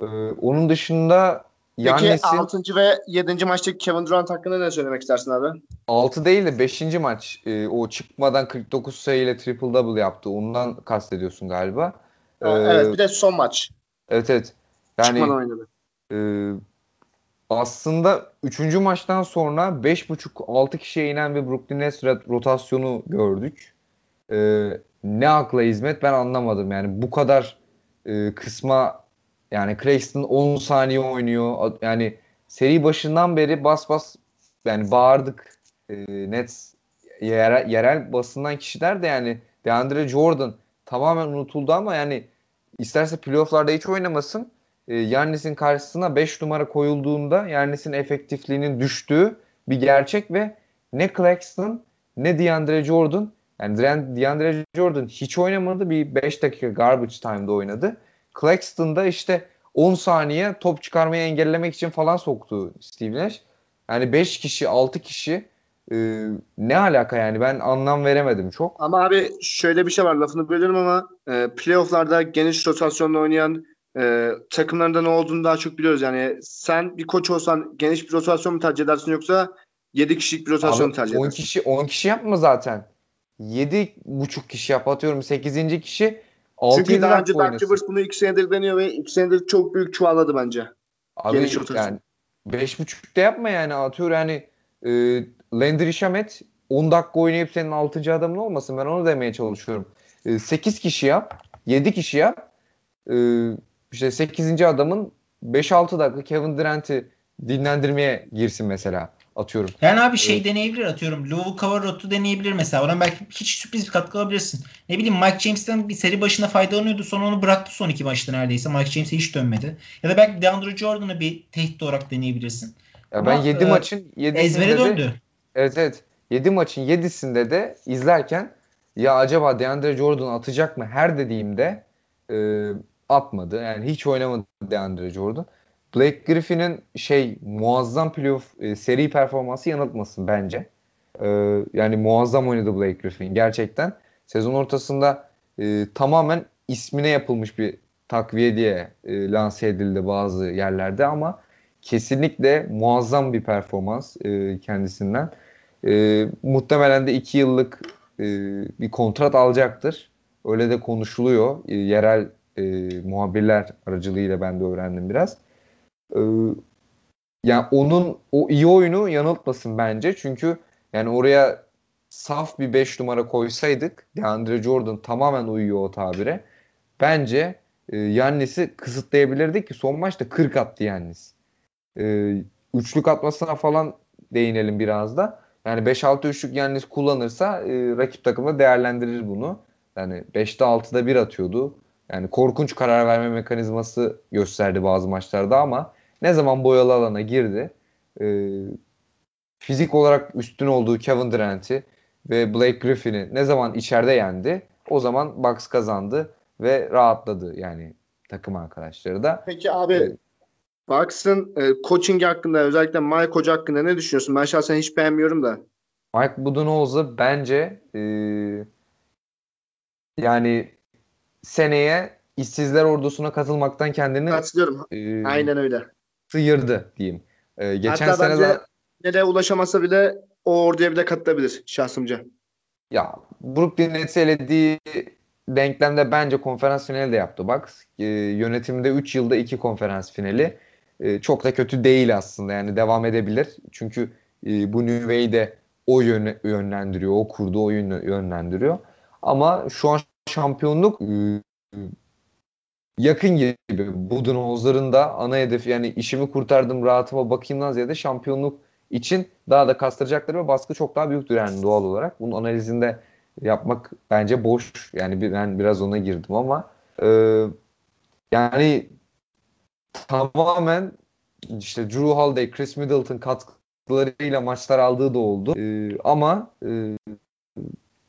E, onun dışında Peki 6. ve 7. maçtaki Kevin Durant hakkında ne söylemek istersin abi? 6 değil de 5. maç e, o çıkmadan 49 sayıyla triple double yaptı. Ondan kastediyorsun galiba. Ee, evet bir de son maç. Evet evet. Yani, Çıkmadan oynadı. E, aslında 3. maçtan sonra 5.5-6 kişiye inen bir Brooklyn Nets rotasyonu gördük. E, ne akla hizmet ben anlamadım. Yani bu kadar e, kısma yani Claxton 10 saniye oynuyor. Yani seri başından beri bas bas yani bağırdık. E, Nets yerel, yerel basından kişiler de yani DeAndre Jordan tamamen unutuldu ama yani isterse playofflarda hiç oynamasın. E, Yannis'in karşısına 5 numara koyulduğunda Yannis'in efektifliğinin düştüğü bir gerçek ve ne Claxton ne DeAndre Jordan yani DeAndre Jordan hiç oynamadı. Bir 5 dakika garbage time'da oynadı. Claxton'da işte 10 saniye top çıkarmayı engellemek için falan soktu Steve Nash. Yani 5 kişi 6 kişi e, ne alaka yani ben anlam veremedim çok. Ama abi şöyle bir şey var lafını bölüyorum ama e, playofflarda geniş rotasyonla oynayan e, takımlarında ne olduğunu daha çok biliyoruz. Yani sen bir koç olsan geniş bir rotasyon mu tercih edersin yoksa 7 kişilik bir rotasyon mu tercih edersin? 10 kişi 10 kişi yapma zaten. 7 buçuk kişi yap atıyorum 8. kişi 6 Çünkü daha önce Dark Rivers bunu 2 senedir deniyor ve 2 senedir çok büyük çuvalladı bence. Abi Geniş yani 5.5'te yapma yani atıyor yani e, Landry Shamet 10 dakika oynayıp senin 6. adamın olmasın ben onu demeye çalışıyorum. E, 8 kişi yap 7 kişi yap e, işte 8. adamın 5-6 dakika Kevin Durant'i dinlendirmeye girsin mesela atıyorum. Yani abi şey evet. deneyebilir atıyorum. Lou Cavarot'u deneyebilir mesela. Oradan belki hiç sürpriz bir katkı alabilirsin. Ne bileyim Mike James'ten bir seri başına faydalanıyordu. Sonra onu bıraktı son iki maçta neredeyse. Mike James'e hiç dönmedi. Ya da belki DeAndre Jordan'ı bir tehdit olarak deneyebilirsin. Ya ben 7 e, maçın 7'sinde ezbere döndü. evet evet. 7 maçın 7'sinde de izlerken ya acaba DeAndre Jordan atacak mı her dediğimde e, atmadı. Yani hiç oynamadı DeAndre Jordan. Blake Griffin'in şey muazzam playoff e, seri performansı yanıltmasın bence. E, yani muazzam oynadı Blake Griffin gerçekten. sezon ortasında e, tamamen ismine yapılmış bir takviye diye e, lanse edildi bazı yerlerde ama kesinlikle muazzam bir performans e, kendisinden. E, muhtemelen de 2 yıllık e, bir kontrat alacaktır. Öyle de konuşuluyor. E, yerel e, muhabirler aracılığıyla ben de öğrendim biraz. E, yani onun o iyi oyunu yanıltmasın bence. Çünkü yani oraya saf bir 5 numara koysaydık DeAndre Jordan tamamen uyuyor o tabire. Bence e, Yannis'i kısıtlayabilirdik ki son maçta 40 attı Yannis. E, üçlük atmasına falan değinelim biraz da. Yani 5-6 üçlük Yannis kullanırsa e, rakip takımda değerlendirir bunu. Yani 5'te 6'da 1 atıyordu. Yani korkunç karar verme mekanizması gösterdi bazı maçlarda ama ne zaman boyalı alana girdi e, fizik olarak üstün olduğu Kevin Durant'i ve Blake Griffin'i ne zaman içeride yendi o zaman Bucks kazandı ve rahatladı yani takım arkadaşları da. Peki abi evet. Bucks'ın e, coaching hakkında özellikle Mike Hoca hakkında ne düşünüyorsun? Ben şahsen hiç beğenmiyorum da. Mike Budenholzer bence e, yani seneye işsizler ordusuna katılmaktan kendini katılıyorum. E, Aynen öyle. Sıyırdı diyeyim. E, geçen Hatta sene de nereye ulaşamasa bile o orduya bile katılabilir şahsımca. Ya Brooklyn Nets'i elediği denklemde bence konferans finali de yaptı. Bak e, yönetimde 3 yılda 2 konferans finali. E, çok da kötü değil aslında yani devam edebilir. Çünkü e, bu New Way'de o yön, yönlendiriyor, o kurduğu oyunu yönlendiriyor. Ama şu an şampiyonluk e, yakın gibi. Budenholzer'ın da ana hedefi yani işimi kurtardım rahatıma bakayımdan ziyade şampiyonluk için daha da kastıracakları ve baskı çok daha büyüktür yani doğal olarak. Bunun analizinde yapmak bence boş. Yani ben biraz ona girdim ama e, yani tamamen işte Drew Holiday, Chris Middleton katkılarıyla maçlar aldığı da oldu. E, ama e,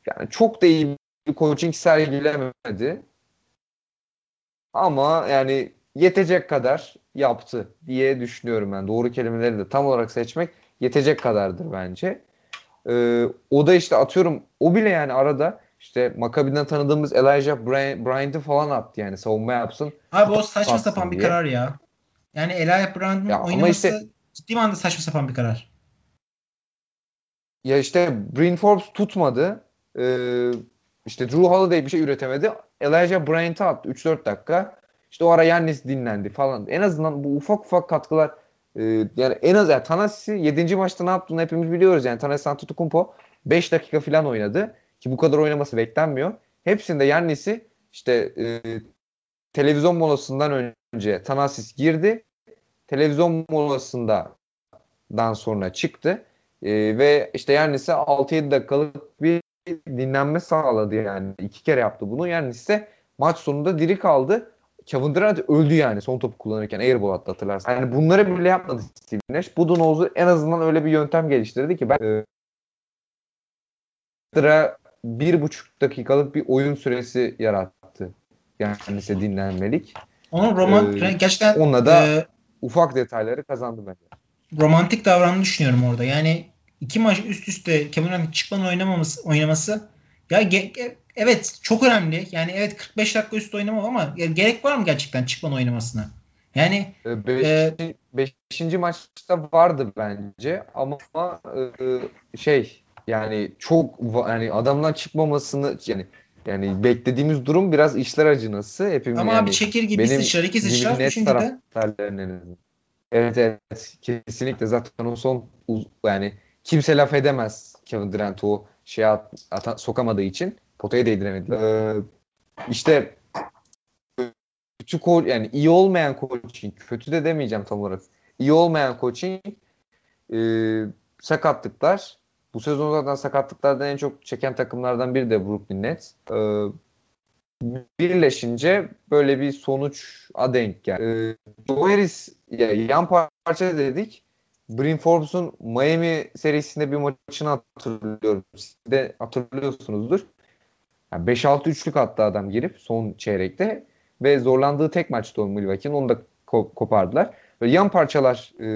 yani çok da iyi bir coaching sergilemedi. Ama yani yetecek kadar yaptı diye düşünüyorum ben. Doğru kelimeleri de tam olarak seçmek yetecek kadardır bence. Ee, o da işte atıyorum o bile yani arada işte Maccabi'den tanıdığımız Elijah Bryant'ı falan attı yani savunma yapsın. Abi o saçma sapan diye. bir karar ya. Yani Elijah Bryant'ın oynaması işte, ciddi manada saçma sapan bir karar. Ya işte Bryn Forbes tutmadı. Ee, işte Drew Holiday bir şey üretemedi. Elijah Bryant'ı attı 3-4 dakika. İşte o ara Yannis dinlendi falan. En azından bu ufak ufak katkılar e, yani en az yani Tanasi 7. maçta ne yaptığını hepimiz biliyoruz yani. Tanasi Antetokounmpo 5 dakika falan oynadı. Ki bu kadar oynaması beklenmiyor. Hepsinde Yannis'i işte e, televizyon molasından önce Tanasis girdi. Televizyon molasında dan sonra çıktı. E, ve işte Yannis'e 6-7 dakikalık bir dinlenme sağladı yani. iki kere yaptı bunu. Yannis'e maç sonunda diri kaldı. Kevin Durant öldü yani son topu kullanırken airball attı hatırlarsın. Yani bunları bile yapmadı Steve Nash. Budenholzer en azından öyle bir yöntem geliştirdi ki ben e, bir buçuk dakikalık bir oyun süresi yarattı. Yani ise dinlenmelik. Onun roman ee, gerçekten onunla da e, ufak detayları kazandı bence. Romantik davrandığını düşünüyorum orada. Yani iki maç üst üste Kevin Durant çıkmadan oynamaması, oynaması ya ge- ge- evet çok önemli. Yani evet 45 dakika üst oynamam ama ya, gerek var mı gerçekten çıkmadan oynamasına? Yani ee, beş, e, beşinci maçta vardı bence ama e, şey yani çok yani adamdan çıkmamasını yani yani beklediğimiz durum biraz işler acınası. Hepimiz ama yani abi çekir gibi sıçrar iki sıçrar üçüncü de. Evet evet kesinlikle zaten o son yani kimse laf edemez Kevin Durant o şey at, at, sokamadığı için potaya değdiremedi. Ee, işte kötü ko yani iyi olmayan coaching, kötü de demeyeceğim tam olarak. İyi olmayan coaching e, sakatlıklar. Bu sezon zaten sakatlıklardan en çok çeken takımlardan biri de Brooklyn Nets. Ee, birleşince böyle bir sonuç denk geldi. Ee, Joe Harris ya, yan parça dedik. Bryn Forbes'un Miami serisinde bir maçını hatırlıyorum. Siz de hatırlıyorsunuzdur. Yani 5-6 üçlük attı adam girip son çeyrekte ve zorlandığı tek maçtı o Milwaukee'nin. Onu da ko- kopardılar. Böyle yan parçalar e,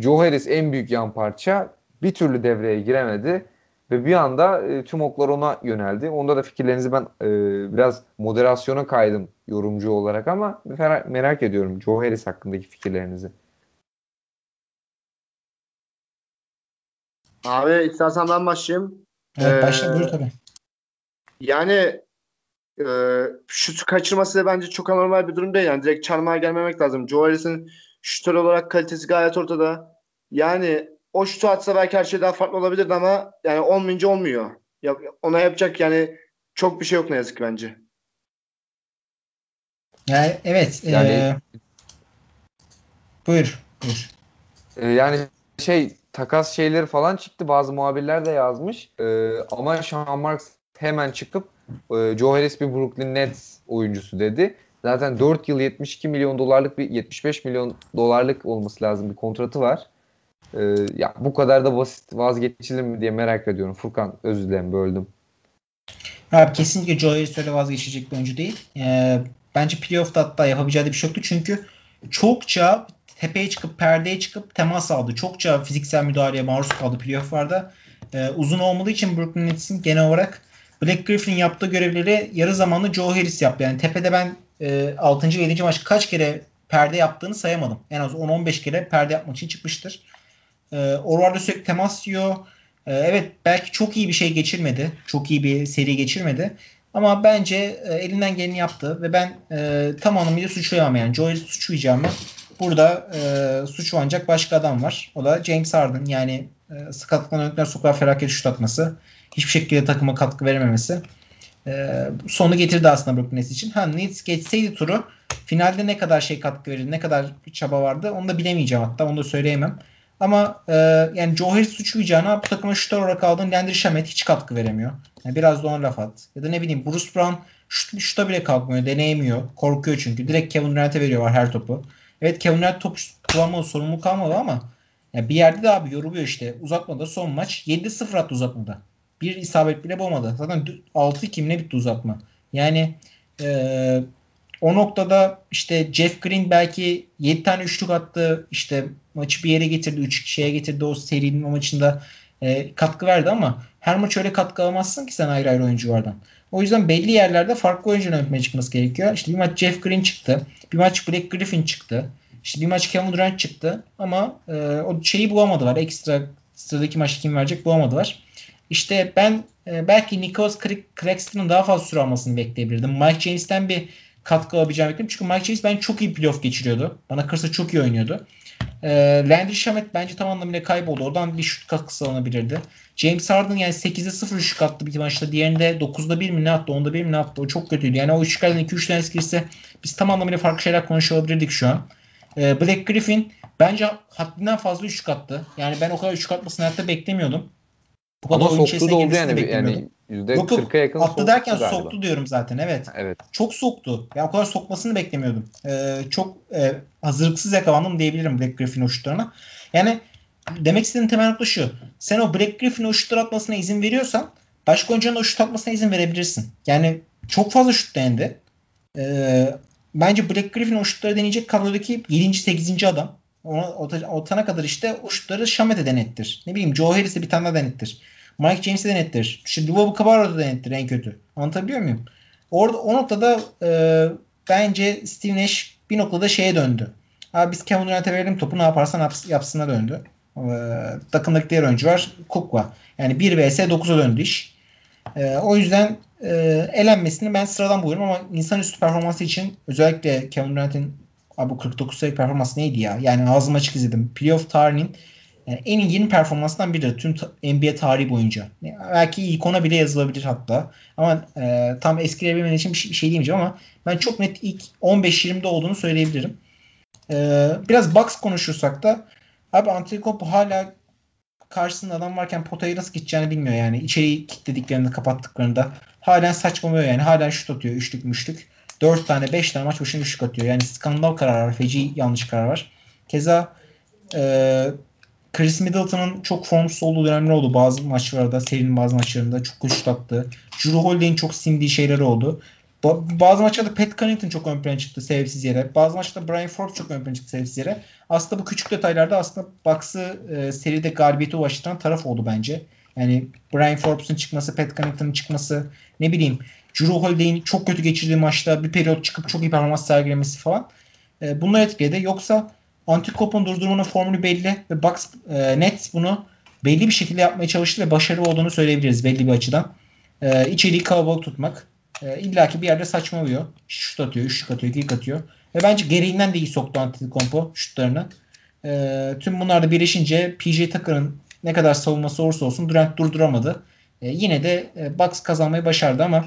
Joe Harris en büyük yan parça bir türlü devreye giremedi Ve bir anda e, tüm oklar ona yöneldi. Onda da fikirlerinizi ben e, biraz moderasyona kaydım yorumcu olarak ama merak ediyorum Joe Harris hakkındaki fikirlerinizi. Abi istersen ben başlayayım. Evet, başla buyur tabii. Yani e, şut kaçırması da bence çok anormal bir durum değil. Yani direkt çarmıha gelmemek lazım. Joe Harris'in şutör olarak kalitesi gayet ortada. Yani o şutu atsa belki her şey daha farklı olabilirdi ama yani olmayınca olmuyor. Ya, ona yapacak yani çok bir şey yok ne yazık ki bence. Yani evet. Yani e, buyur. Buyur. E, yani şey takas şeyleri falan çıktı. Bazı muhabirler de yazmış. E, ama Sean Marks hemen çıkıp e, Joe Harris bir Brooklyn Nets oyuncusu dedi. Zaten 4 yıl 72 milyon dolarlık bir 75 milyon dolarlık olması lazım bir kontratı var. Ee, ya bu kadar da basit vazgeçilir mi diye merak ediyorum. Furkan özür dilerim böldüm. Abi kesinlikle Joe Harris öyle vazgeçecek bir oyuncu değil. Ee, bence playoff'ta hatta yapabileceği bir şey yoktu. Çünkü çokça tepeye çıkıp perdeye çıkıp temas aldı. Çokça fiziksel müdahaleye maruz kaldı playoff'larda. Ee, uzun olmadığı için Brooklyn Nets'in genel olarak Black Griffin'in yaptığı görevleri yarı zamanlı Joe Harris yaptı. Yani tepede ben e, 6. ve 7. maç kaç kere perde yaptığını sayamadım. En az 10-15 kere perde yapmak için çıkmıştır. E, oralarda sürekli temas yiyor. E, evet belki çok iyi bir şey geçirmedi. Çok iyi bir seri geçirmedi. Ama bence e, elinden geleni yaptı ve ben e, tam anlamıyla suçlayamam yani. Joe Harris suçlayacağımı burada e, suçlanacak başka adam var. O da James Harden. Yani e, sakatlıktan döndükten sonra felaket şut atması. Hiçbir şekilde takıma katkı verememesi. E, sonu getirdi aslında Brooklyn Nets için. Ha Nets geçseydi turu finalde ne kadar şey katkı verir, ne kadar çaba vardı onu da bilemeyeceğim hatta onu da söyleyemem. Ama e, yani Joe Harris suçlayacağına bu takıma şutör olarak aldığın Landry Shamet hiç katkı veremiyor. Yani biraz da ona laf at. Ya da ne bileyim Bruce Brown şut, şuta bile kalkmıyor, deneyemiyor. Korkuyor çünkü. Direkt Kevin Durant'e veriyorlar her topu. Evet Kevin Durant top kullanmalı, sorumluluk kalmadı ama yani bir yerde de abi yoruluyor işte. Uzatmada son maç 7-0 attı uzatmada. Bir isabet bile bulmadı. Zaten 6-2 ne bitti uzatma. Yani e, o noktada işte Jeff Green belki 7 tane üçlük attı. İşte maçı bir yere getirdi. 3 şeye getirdi o serinin o maçında e, katkı verdi ama her maç öyle katkı alamazsın ki sen ayrı ayrı oyunculardan. O yüzden belli yerlerde farklı oyuncuların ön çıkması gerekiyor. İşte bir maç Jeff Green çıktı. Bir maç Black Griffin çıktı. İşte bir maç Kevin Durant çıktı. Ama e, o şeyi bulamadılar. Ekstra sıradaki maçta kim verecek bulamadılar. İşte ben e, belki Nicholas Claxton'ın daha fazla süre almasını bekleyebilirdim. Mike James'ten bir katkı alabileceğimi bekliyorum. Çünkü Mike James ben çok iyi playoff geçiriyordu. Bana kırsa çok iyi oynuyordu. E, Landry Shamet bence tam anlamıyla kayboldu. Oradan bir şut katkısı alınabilirdi. James Harden yani 8'de 0 şut attı bir maçta. Diğerinde 9'da 1 mi ne attı? 10'da 1 mi ne attı? O çok kötüydü. Yani o üçlüklerden 2-3 tanesi girse biz tam anlamıyla farklı şeyler konuşabilirdik şu an. E, Black Griffin bence haddinden fazla üçlük attı. Yani ben o kadar üçlük atmasını hayatta beklemiyordum. Bu kadar Ama soktu da oldu yani. yani %40'a yakın attı derken galiba. soktu diyorum zaten evet. evet. Çok soktu. Ya o kadar sokmasını beklemiyordum. Ee, çok e, hazırlıksız yakalandım diyebilirim Black Griffin o şutlarına. Yani demek istediğim temel nokta şu. Sen o Black Griffin o şutlar atmasına izin veriyorsan başka oyuncunun o şut atmasına izin verebilirsin. Yani çok fazla şut denendi. Ee, bence Black Griffin o şutları deneyecek kadrodaki 7. 8. adam. Ona, otana kadar işte o şutları Şamet'e denettir. Ne bileyim Joe Harris'e bir tane daha denettir. Mike James'e denettir. İşte Luvabu Cabarro'da denettir en kötü. Anlatabiliyor muyum? Orada o noktada e, bence Steve Nash bir noktada şeye döndü. Abi biz Kevin Durant'e verelim topu ne yaparsan yaps, yapsına döndü. E, takımdaki diğer oyuncu var. Cook Yani 1 vs 9'a döndü iş. E, o yüzden e, elenmesini ben sıradan buluyorum ama insanüstü performansı için özellikle Kevin Durant'in bu 49 sayı performansı neydi ya? Yani ağzım açık izledim. Playoff tarihinin yani en iyi 20 performansından biridir tüm NBA tarihi boyunca. Belki ikona bile yazılabilir hatta. Ama e, tam eskileyebilmen için bir şey, şey diyemeyeceğim ama ben çok net ilk 15-20'de olduğunu söyleyebilirim. E, biraz box konuşursak da abi Antetokounmpo hala karşısında adam varken potayı nasıl gideceğini bilmiyor yani. İçeriği kilitlediklerinde kapattıklarında halen saçmalıyor yani. Halen şut atıyor. Üçlük müşlük. 4 tane 5 tane maç başına üçlük atıyor. Yani skandal karar var. Feci yanlış karar var. Keza e, Chris Middleton'ın çok formsuz olduğu dönemler oldu bazı maçlarda. Serinin bazı maçlarında çok şut attı. Drew Holiday'in çok sindiği şeyler oldu. Bazı maçlarda Pat Connaughton çok ön plana çıktı sebepsiz yere. Bazı maçlarda Brian Forbes çok ön plana çıktı sebepsiz yere. Aslında bu küçük detaylarda aslında Bucks'ı e, seride galibiyete ulaştıran taraf oldu bence. Yani Brian Forbes'un çıkması, Pat Connaughton'un çıkması, ne bileyim Drew Holiday'in çok kötü geçirdiği maçta bir periyot çıkıp çok iyi performans sergilemesi falan. E, bunlar etkiledi. Yoksa Antikop'un durdurmanın formülü belli ve Bucks e, net bunu belli bir şekilde yapmaya çalıştı ve başarılı olduğunu söyleyebiliriz belli bir açıdan. E, içeriği kalabalık tutmak. E, İlla ki bir yerde saçmalıyor. Şut atıyor, şut atıyor, kick atıyor. Ve bence gereğinden de iyi soktu Antetokounmpo şutlarını. E, tüm bunlar da birleşince PJ Tucker'ın ne kadar savunması olursa olsun Durant durduramadı. E, yine de e, Bucks kazanmayı başardı ama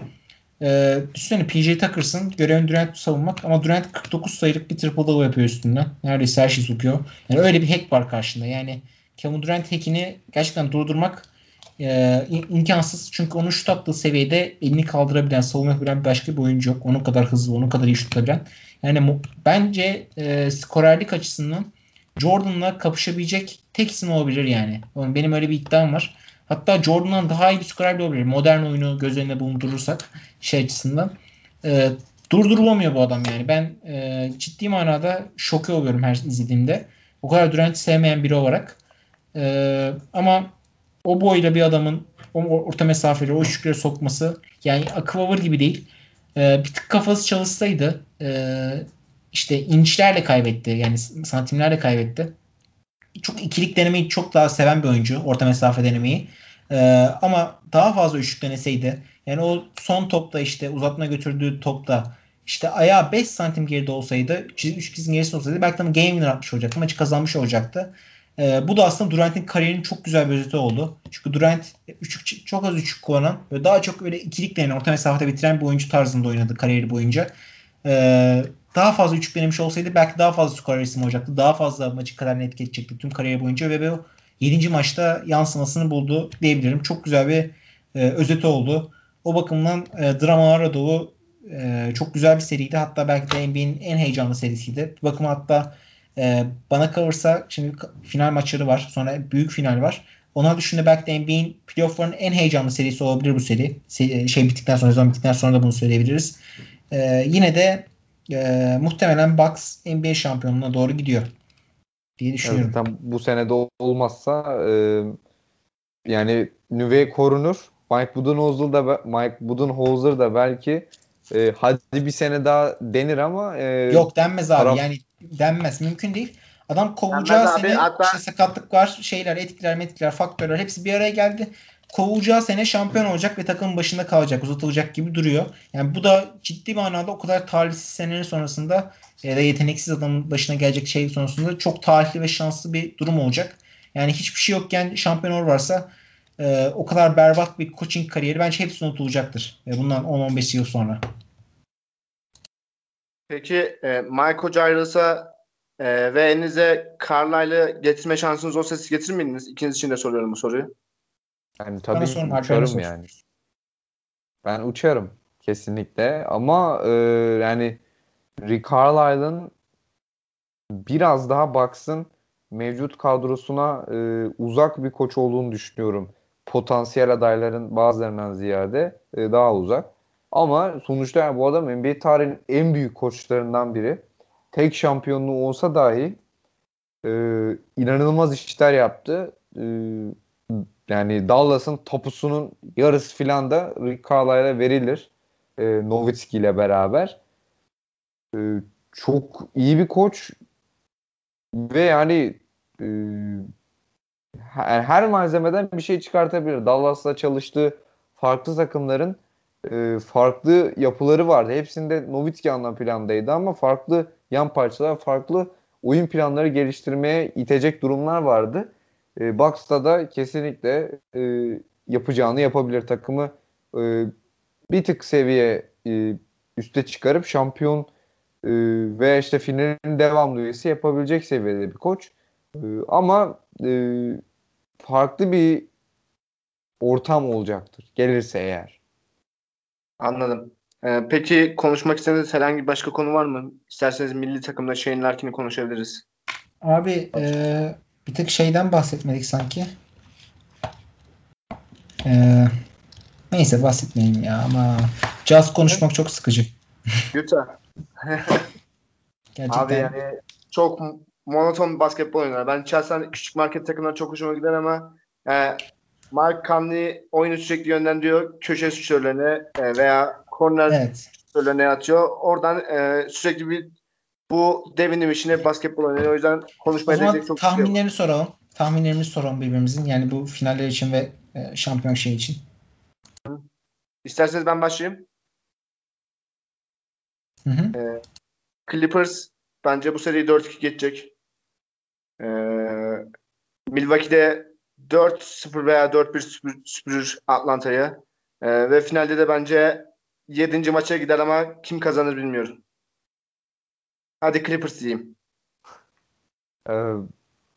e, düşünsene PJ Tucker'sın görevin Durant savunmak ama Durant 49 sayılık bir triple double yapıyor üstünden. Neredeyse her şeyi sokuyor. Yani öyle bir hack var karşında. Yani Kevin Durant hackini gerçekten durdurmak e, imkansız. Çünkü onun şut attığı seviyede elini kaldırabilen, savunma yapabilen başka bir oyuncu yok. Onun kadar hızlı, onun kadar iyi şut atabilen. Yani bence e, skorerlik açısından Jordan'la kapışabilecek tek isim olabilir yani. Benim öyle bir iddiam var. Hatta Jordan'dan daha iyi bir skorer olabilir. Modern oyunu göz önüne bulundurursak şey açısından. E, durdurulamıyor bu adam yani. Ben e, ciddi manada şoke oluyorum her izlediğimde. O kadar Durant'i sevmeyen biri olarak. E, ama o boyla bir adamın o orta mesafeli o üçlükleri sokması yani akıvavır gibi değil. E, bir tık kafası çalışsaydı e, işte inçlerle kaybetti. Yani santimlerle kaybetti. Çok ikilik denemeyi çok daha seven bir oyuncu. Orta mesafe denemeyi. Ee, ama daha fazla üçlük deneseydi yani o son topta işte uzatma götürdüğü topta işte ayağı 5 santim geride olsaydı 3 çizgin gerisi olsaydı belki de game winner atmış olacaktı. Maçı kazanmış olacaktı. Ee, bu da aslında Durant'in kariyerinin çok güzel bir özeti oldu. Çünkü Durant üçlük, çok az üçlük kullanan ve daha çok öyle ikilik denen orta mesafede bitiren bir oyuncu tarzında oynadı kariyeri boyunca. Ee, daha fazla üçlük denemiş olsaydı belki daha fazla skor isim olacaktı. Daha fazla maçı kadar etki edecekti tüm kariyeri boyunca ve bu 7. maçta yansımasını buldu diyebilirim. Çok güzel bir e, özeti oldu. O bakımdan e, dramalarla dolu e, çok güzel bir seriydi. Hatta belki de NBA'nin en heyecanlı serisiydi. Bir bakıma hatta e, bana kalırsa şimdi final maçları var. Sonra büyük final var. Ona düşünde belki de NBA'in playoff'ların en heyecanlı serisi olabilir bu seri. Se- şey bittikten sonra, zaman bittikten sonra da bunu söyleyebiliriz. E, yine de e, muhtemelen Bucks NBA şampiyonluğuna doğru gidiyor diye düşünüyorum. Evet, tam bu sene de olmazsa e, yani nüve korunur. Mike Budenholzer da Mike Budenholzer da belki e, hadi bir sene daha denir ama e, yok denmez abi. Taraf... Yani denmez. Mümkün değil. Adam kovulacağı sene hatta... işte sakatlık var, şeyler, etkiler, metkiler, faktörler hepsi bir araya geldi kovulacağı sene şampiyon olacak ve takımın başında kalacak, uzatılacak gibi duruyor. Yani bu da ciddi manada o kadar talihsiz senenin sonrasında ya da yeteneksiz adamın başına gelecek şey sonrasında çok talihli ve şanslı bir durum olacak. Yani hiçbir şey yokken şampiyon varsa e, o kadar berbat bir coaching kariyeri bence hepsi unutulacaktır. E, bundan 10-15 yıl sonra. Peki e, Mike Gires'a e, ve elinize Carlisle'ı getirme şansınız olsa siz getirir miydiniz? İkiniz için de soruyorum bu soruyu. Yani tabii sorun, uçarım yani. Ben uçarım kesinlikle ama e, yani Rick Carlisle'ın biraz daha baksın mevcut kadrosuna e, uzak bir koç olduğunu düşünüyorum. Potansiyel adayların bazılarından ziyade e, daha uzak. Ama sonuçta yani bu adam NBA tarihinin en büyük koçlarından biri. Tek şampiyonluğu olsa dahi e, inanılmaz işler yaptı. E, yani Dallas'ın topusunun yarısı filan da Rick Carlisle'a verilir. E, Nowitzki ile beraber. E, çok iyi bir koç ve yani e, her malzemeden bir şey çıkartabilir. Dallas'la çalıştığı farklı takımların e, farklı yapıları vardı. Hepsinde Nowitzki anlam plandaydı ama farklı yan parçalar, farklı oyun planları geliştirmeye itecek durumlar vardı. E, Bucks'ta da kesinlikle e, yapacağını yapabilir takımı e, bir tık seviye e, üste çıkarıp şampiyon e, ve işte finalin devamlı üyesi yapabilecek seviyede bir koç. E, ama e, farklı bir ortam olacaktır. Gelirse eğer. Anladım. Ee, peki konuşmak istediğiniz herhangi bir başka konu var mı? İsterseniz milli takımda Shane Larkin'i konuşabiliriz. Abi e, bir tek şeyden bahsetmedik sanki. Ee, neyse bahsetmeyelim ya ama Jazz konuşmak çok sıkıcı. Utah. Gerçekten. Abi yani çok monoton basketbol oynuyorlar. Ben şahsen küçük market takımlar çok hoşuma gider ama yani Mark Conley oyunu sürekli yönlendiriyor. Köşe şutörlerine e, veya korner Evet. şutörlerine atıyor. Oradan e, sürekli bir bu devinim işine basketbol oynuyor. O yüzden konuşmaya değecek çok şey tahminlerini soralım. Tahminlerimizi soralım birbirimizin. Yani bu finaller için ve e, şampiyon şey için. İsterseniz ben başlayayım. Hı hı. Clippers bence bu seriyi 4-2 geçecek. Ee, Milwaukee'de 4-0 veya 4-1 süpür- süpürür Atlanta'yı. Ee, ve finalde de bence 7. maça gider ama kim kazanır bilmiyorum. Hadi Clippers diyeyim. Ee,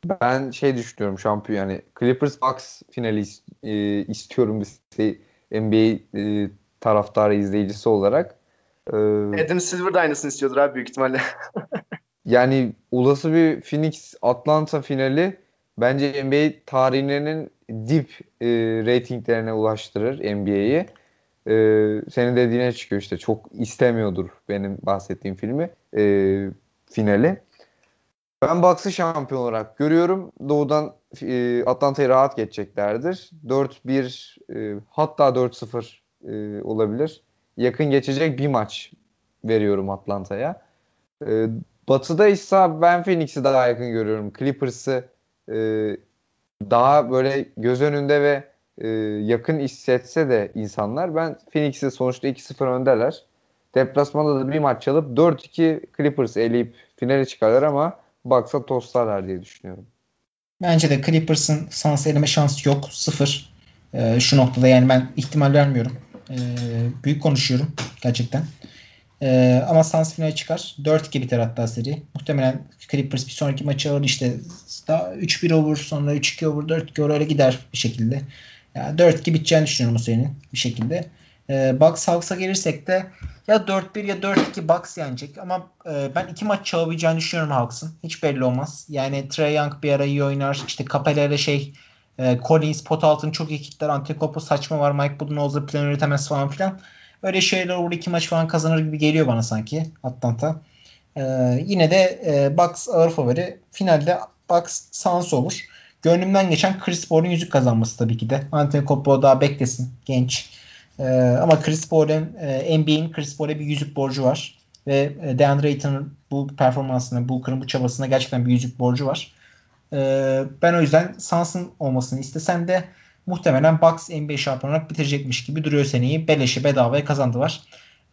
ben şey düşünüyorum şampiyon yani Clippers Bucks finali e, istiyorum bir şey, NBA e, taraftarı izleyicisi olarak. Ee, Adam Silver da aynısını istiyordur abi büyük ihtimalle. yani olası bir Phoenix Atlanta finali bence NBA tarihlerinin dip e, reytinglerine ulaştırır NBA'yi. E, senin dediğine çıkıyor işte çok istemiyordur benim bahsettiğim filmi e, finali. Ben Bucks'ı şampiyon olarak görüyorum. Doğudan e, Atlanta'yı rahat geçeceklerdir. 4-1 e, hatta 4-0 e, olabilir. Yakın geçecek bir maç veriyorum Atlanta'ya. E, batı'da ise ben Phoenix'i daha yakın görüyorum. Clippers'ı e, daha böyle göz önünde ve e, yakın hissetse de insanlar ben Phoenix'i sonuçta 2-0 öndeler. Deplasmanda da bir maç alıp 4-2 Clippers eleyip finale çıkarlar ama Bucks'a tostlarlar diye düşünüyorum. Bence de Clippers'ın Suns eleme şansı yok. Sıfır. E, şu noktada yani ben ihtimal vermiyorum. E, büyük konuşuyorum gerçekten. E, ama Suns finale çıkar. 4-2 biter hatta seri. Muhtemelen Clippers bir sonraki maçı alır işte daha 3-1 olur sonra 3-2 olur 4-2 olur öyle gider bir şekilde. Yani 4-2 biteceğini düşünüyorum bu serinin bir şekilde. E, Bucks Hawks'a gelirsek de ya 4-1 ya 4-2 Bucks yenecek ama e, ben iki maç çalabileceğini düşünüyorum Hawks'ın. Hiç belli olmaz. Yani Trey Young bir ara iyi oynar. İşte Capella ile şey e, Collins pot altını çok iyi kitler. Antetokounmpo saçma var. Mike Budenholzer plan üretemez falan filan. Öyle şeyler olur. iki maç falan kazanır gibi geliyor bana sanki Atlanta. E, yine de e, Bucks ağır favori. Finalde Bucks Suns olur. Gönlümden geçen Chris Paul'un yüzük kazanması tabii ki de. Antetokounmpo daha beklesin. Genç. Ee, ama Chris Paul'un e, NBA'in Chris Paul'e bir yüzük borcu var. Ve e, DeAndre Ayton'un bu performansına, Booker'ın bu çabasına gerçekten bir yüzük borcu var. Ee, ben o yüzden Suns'ın olmasını istesem de muhtemelen Bucks NBA şampiyon olarak bitirecekmiş gibi duruyor seneyi. Beleşi bedavaya kazandılar.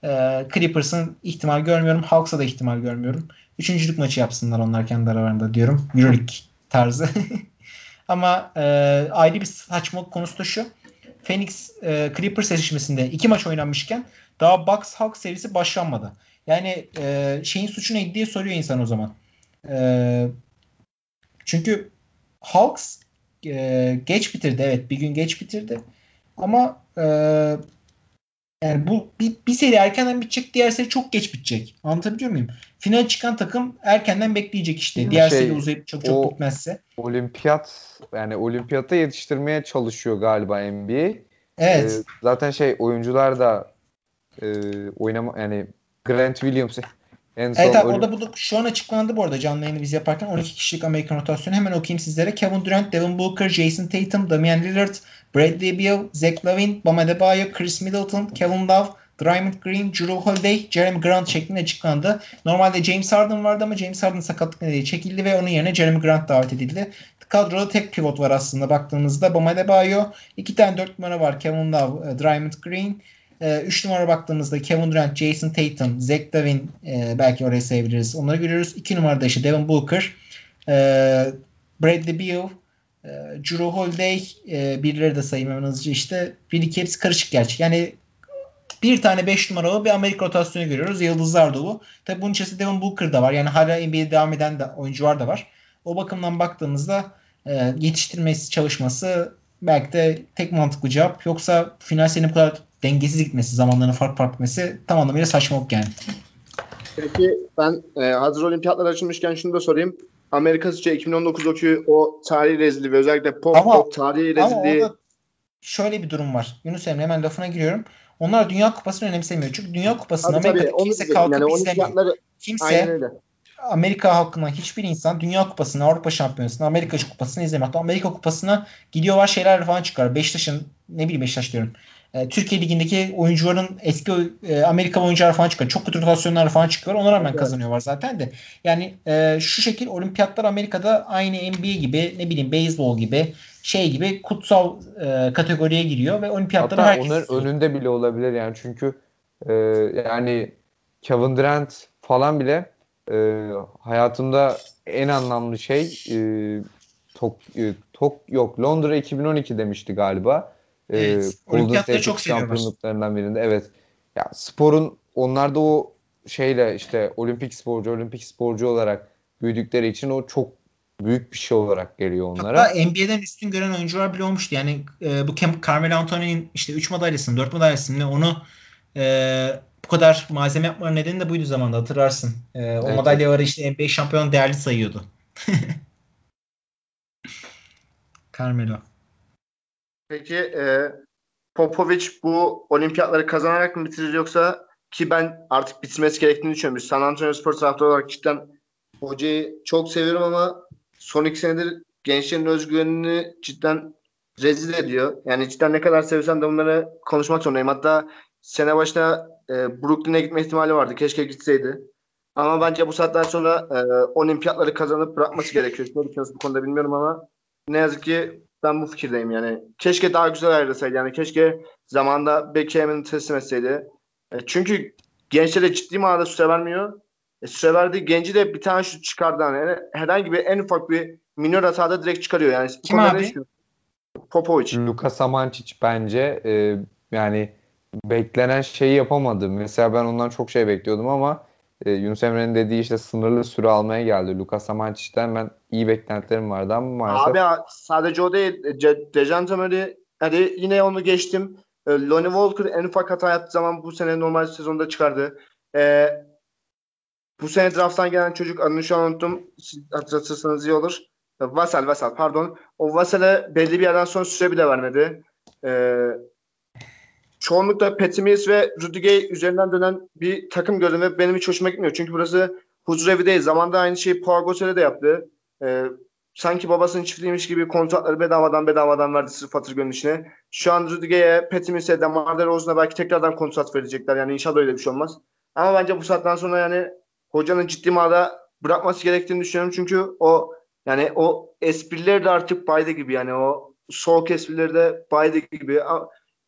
Ee, Clippers'ın ihtimal görmüyorum. Hawks'a da ihtimal görmüyorum. Üçüncülük maçı yapsınlar onlar kendi aralarında diyorum. Euroleague tarzı. Ama e, ayrı bir saçmalık konusu da şu. Phoenix e, Clippers eşleşmesinde iki maç oynanmışken daha Bucks Hawks serisi başlanmadı. Yani e, şeyin suçu neydi diye soruyor insan o zaman. E, çünkü Hawks e, geç bitirdi evet bir gün geç bitirdi. Ama e, yani bu bir, bir seri erkenden bitecek, diğer seri çok geç bitecek. Anlatabiliyor muyum? Final çıkan takım erkenden bekleyecek işte. Diğer Şey, seri uzayıp çok çok o- bitmezse. Olimpiyat yani olimpiyata yetiştirmeye çalışıyor galiba NBA. Evet. Ee, zaten şey oyuncular da e, oynama yani Grant Williams en son Evet abi olim- o da bu şu an açıklandı bu arada canlı yayını biz yaparken 12 kişilik Amerikan rotasyonu hemen okuyayım sizlere. Kevin Durant, Devin Booker, Jason Tatum, Damian Lillard, Bradley Beal, Zach Lavine, Bam Adebayo, Chris Middleton, Kevin Love, Draymond Green, Drew Holiday, Jeremy Grant şeklinde açıklandı. Normalde James Harden vardı ama James Harden sakatlık nedeniyle çekildi ve onun yerine Jeremy Grant davet edildi. Kadroda tek pivot var aslında baktığımızda. Bam Adebayo, iki tane dört numara var. Kevin Love, e, Draymond Green. 3 numara baktığımızda Kevin Durant, Jason Tatum, Zach Lavine e, belki oraya sayabiliriz. Onları görüyoruz. 2 numarada işte Devin Booker, e, Bradley Beal, Drew Holiday, e, birileri de sayayım hemen hızlıca işte. Bir iki hepsi karışık gerçi. Yani bir tane 5 numaralı bir Amerika rotasyonu görüyoruz. Yıldızlar dolu. Tabi bunun içerisinde Devin Booker da var. Yani hala NBA'de devam eden de oyuncular da var. O bakımdan baktığımızda e, yetiştirmesi çalışması belki de tek mantıklı cevap. Yoksa final senin bu kadar dengesiz gitmesi, zamanların fark fark etmesi tam anlamıyla saçmalık yani. Peki ben e, hazır olimpiyatlar açılmışken şunu da sorayım. Amerika sizce 2019'daki o tarihi rezilliği ve özellikle pop Ama- pop tarihi rezilliği şöyle bir durum var. Yunus Emre hemen lafına giriyorum. Onlar Dünya Kupası'nı önemsemiyor. Çünkü Dünya Kupası'nı Tabii tabii Amerika'da onu kimse kalkıp yani izlemiyor. olimpiyatları Kimse. Amerika halkına hiçbir insan Dünya Kupası'nı, Avrupa Şampiyonası'nı, Amerika Kupası'nı izlemiyor. Hatta Amerika Kupası'na gidiyorlar şeyler falan çıkar. Beşiktaş'ın ne bileyim Beşiktaş diyorum. E, Türkiye Ligi'ndeki oyuncuların eski e, Amerika oyuncular falan çıkıyor. Çok kötü rotasyonlar falan çıkıyor. Ona rağmen evet. kazanıyorlar zaten de. Yani e, şu şekil olimpiyatlar Amerika'da aynı NBA gibi ne bileyim beyzbol gibi şey gibi kutsal e, kategoriye giriyor ve olimpiyatları Hatta herkes onların önünde bile olabilir yani çünkü e, yani Kevin Durant falan bile e, hayatımda en anlamlı şey e, Tok, e, Tok yok Londra 2012 demişti galiba. E, evet. Olimpiyatları çok şampiyonluklarından birinde. Evet. Ya sporun onlarda o şeyle işte olimpik sporcu, olimpik sporcu olarak büyüdükleri için o çok büyük bir şey olarak geliyor onlara. Hatta NBA'den üstün gören oyuncular bile olmuştu. Yani e, bu Carmelo Anthony'nin işte 3 madalyasını, 4 madalyasını onu e, bu kadar malzeme yapmaların nedeni de buydu zamanda hatırlarsın. E, o evet. madalyaları işte NBA şampiyonu değerli sayıyordu. Carmelo. Peki e, Popovic bu olimpiyatları kazanarak mı bitirir yoksa ki ben artık bitmesi gerektiğini düşünüyorum. San Antonio Spor taraftarı olarak cidden hocayı çok seviyorum ama son iki senedir gençlerin özgüvenini cidden rezil ediyor. Yani cidden ne kadar sevsem de bunları konuşmak zorundayım. Hatta sene başına e, Brooklyn'e gitme ihtimali vardı. Keşke gitseydi. Ama bence bu saatten sonra e, olimpiyatları kazanıp bırakması gerekiyor. Ne düşünüyorsun bu konuda bilmiyorum ama ne yazık ki ben bu fikirdeyim yani. Keşke daha güzel ayrılsaydı. Yani keşke zamanda Beckham'ını teslim etseydi. E, çünkü gençlere ciddi manada süre vermiyor. E, süre verdiği genci de bir tane şut çıkardı. Yani herhangi bir en ufak bir minor hatada direkt çıkarıyor. Yani Kim abi? Popovic. Luka Samancic bence e, yani beklenen şeyi yapamadı. Mesela ben ondan çok şey bekliyordum ama e, Yunus Emre'nin dediği işte sınırlı süre almaya geldi. Lucas Samancic'ten ben iyi beklentilerim vardı ama maalesef. Abi sadece o değil. De Dejante Murray hadi yine onu geçtim. E, Lonnie Walker en ufak hata yaptığı zaman bu sene normal sezonda çıkardı. E, bu sene drafttan gelen çocuk adını şu an unuttum. Hatırlatırsanız iyi olur. E, Vassal, Vassal pardon. O Vassal'e belli bir yerden sonra süre bile vermedi. Eee çoğunlukla Petimiz ve Rudiger üzerinden dönen bir takım gördüm ve benim hiç hoşuma gitmiyor. Çünkü burası huzur evi değil. Zamanda aynı şeyi Gasol'e de yaptı. Ee, sanki babasının çiftliğiymiş gibi kontratları bedavadan bedavadan verdi sırf fatır gönlüşüne. Şu an Rudiger'e, Petimis'e, Demar DeRozan'a belki tekrardan kontrat verecekler. Yani inşallah öyle bir şey olmaz. Ama bence bu saatten sonra yani hocanın ciddi manada bırakması gerektiğini düşünüyorum. Çünkü o yani o esprileri de artık baydı gibi yani o soğuk esprileri de baydı gibi.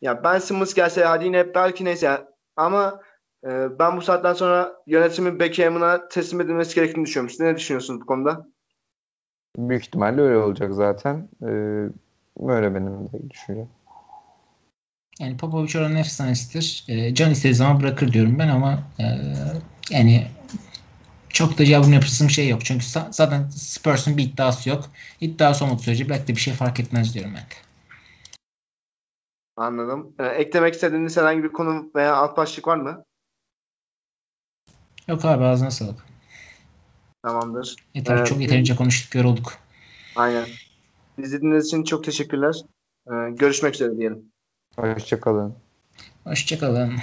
Ya Ben Simmons gelse hadi yine belki neyse ama e, ben bu saatten sonra yönetimin Beckham'ına teslim edilmesi gerektiğini düşünüyorum. Siz ne düşünüyorsunuz bu konuda? Büyük ihtimalle öyle olacak zaten. Ee, öyle benim de düşüncem. Yani Popovic oranın efsanesidir. E, can istediği zaman bırakır diyorum ben ama e, yani çok da cevabını yapısım şey yok. Çünkü zaten Spurs'un bir iddiası yok. İddiası olmadığı sürece belki de bir şey fark etmez diyorum ben de. Anladım. Ee, eklemek istediğiniz herhangi bir konu veya alt başlık var mı? Yok abi ağzına sağlık. Tamamdır. Yeter, ee, çok yeterince konuştuk, yorulduk. Aynen. İzlediğiniz için çok teşekkürler. Ee, görüşmek üzere diyelim. Hoşçakalın. Hoşçakalın.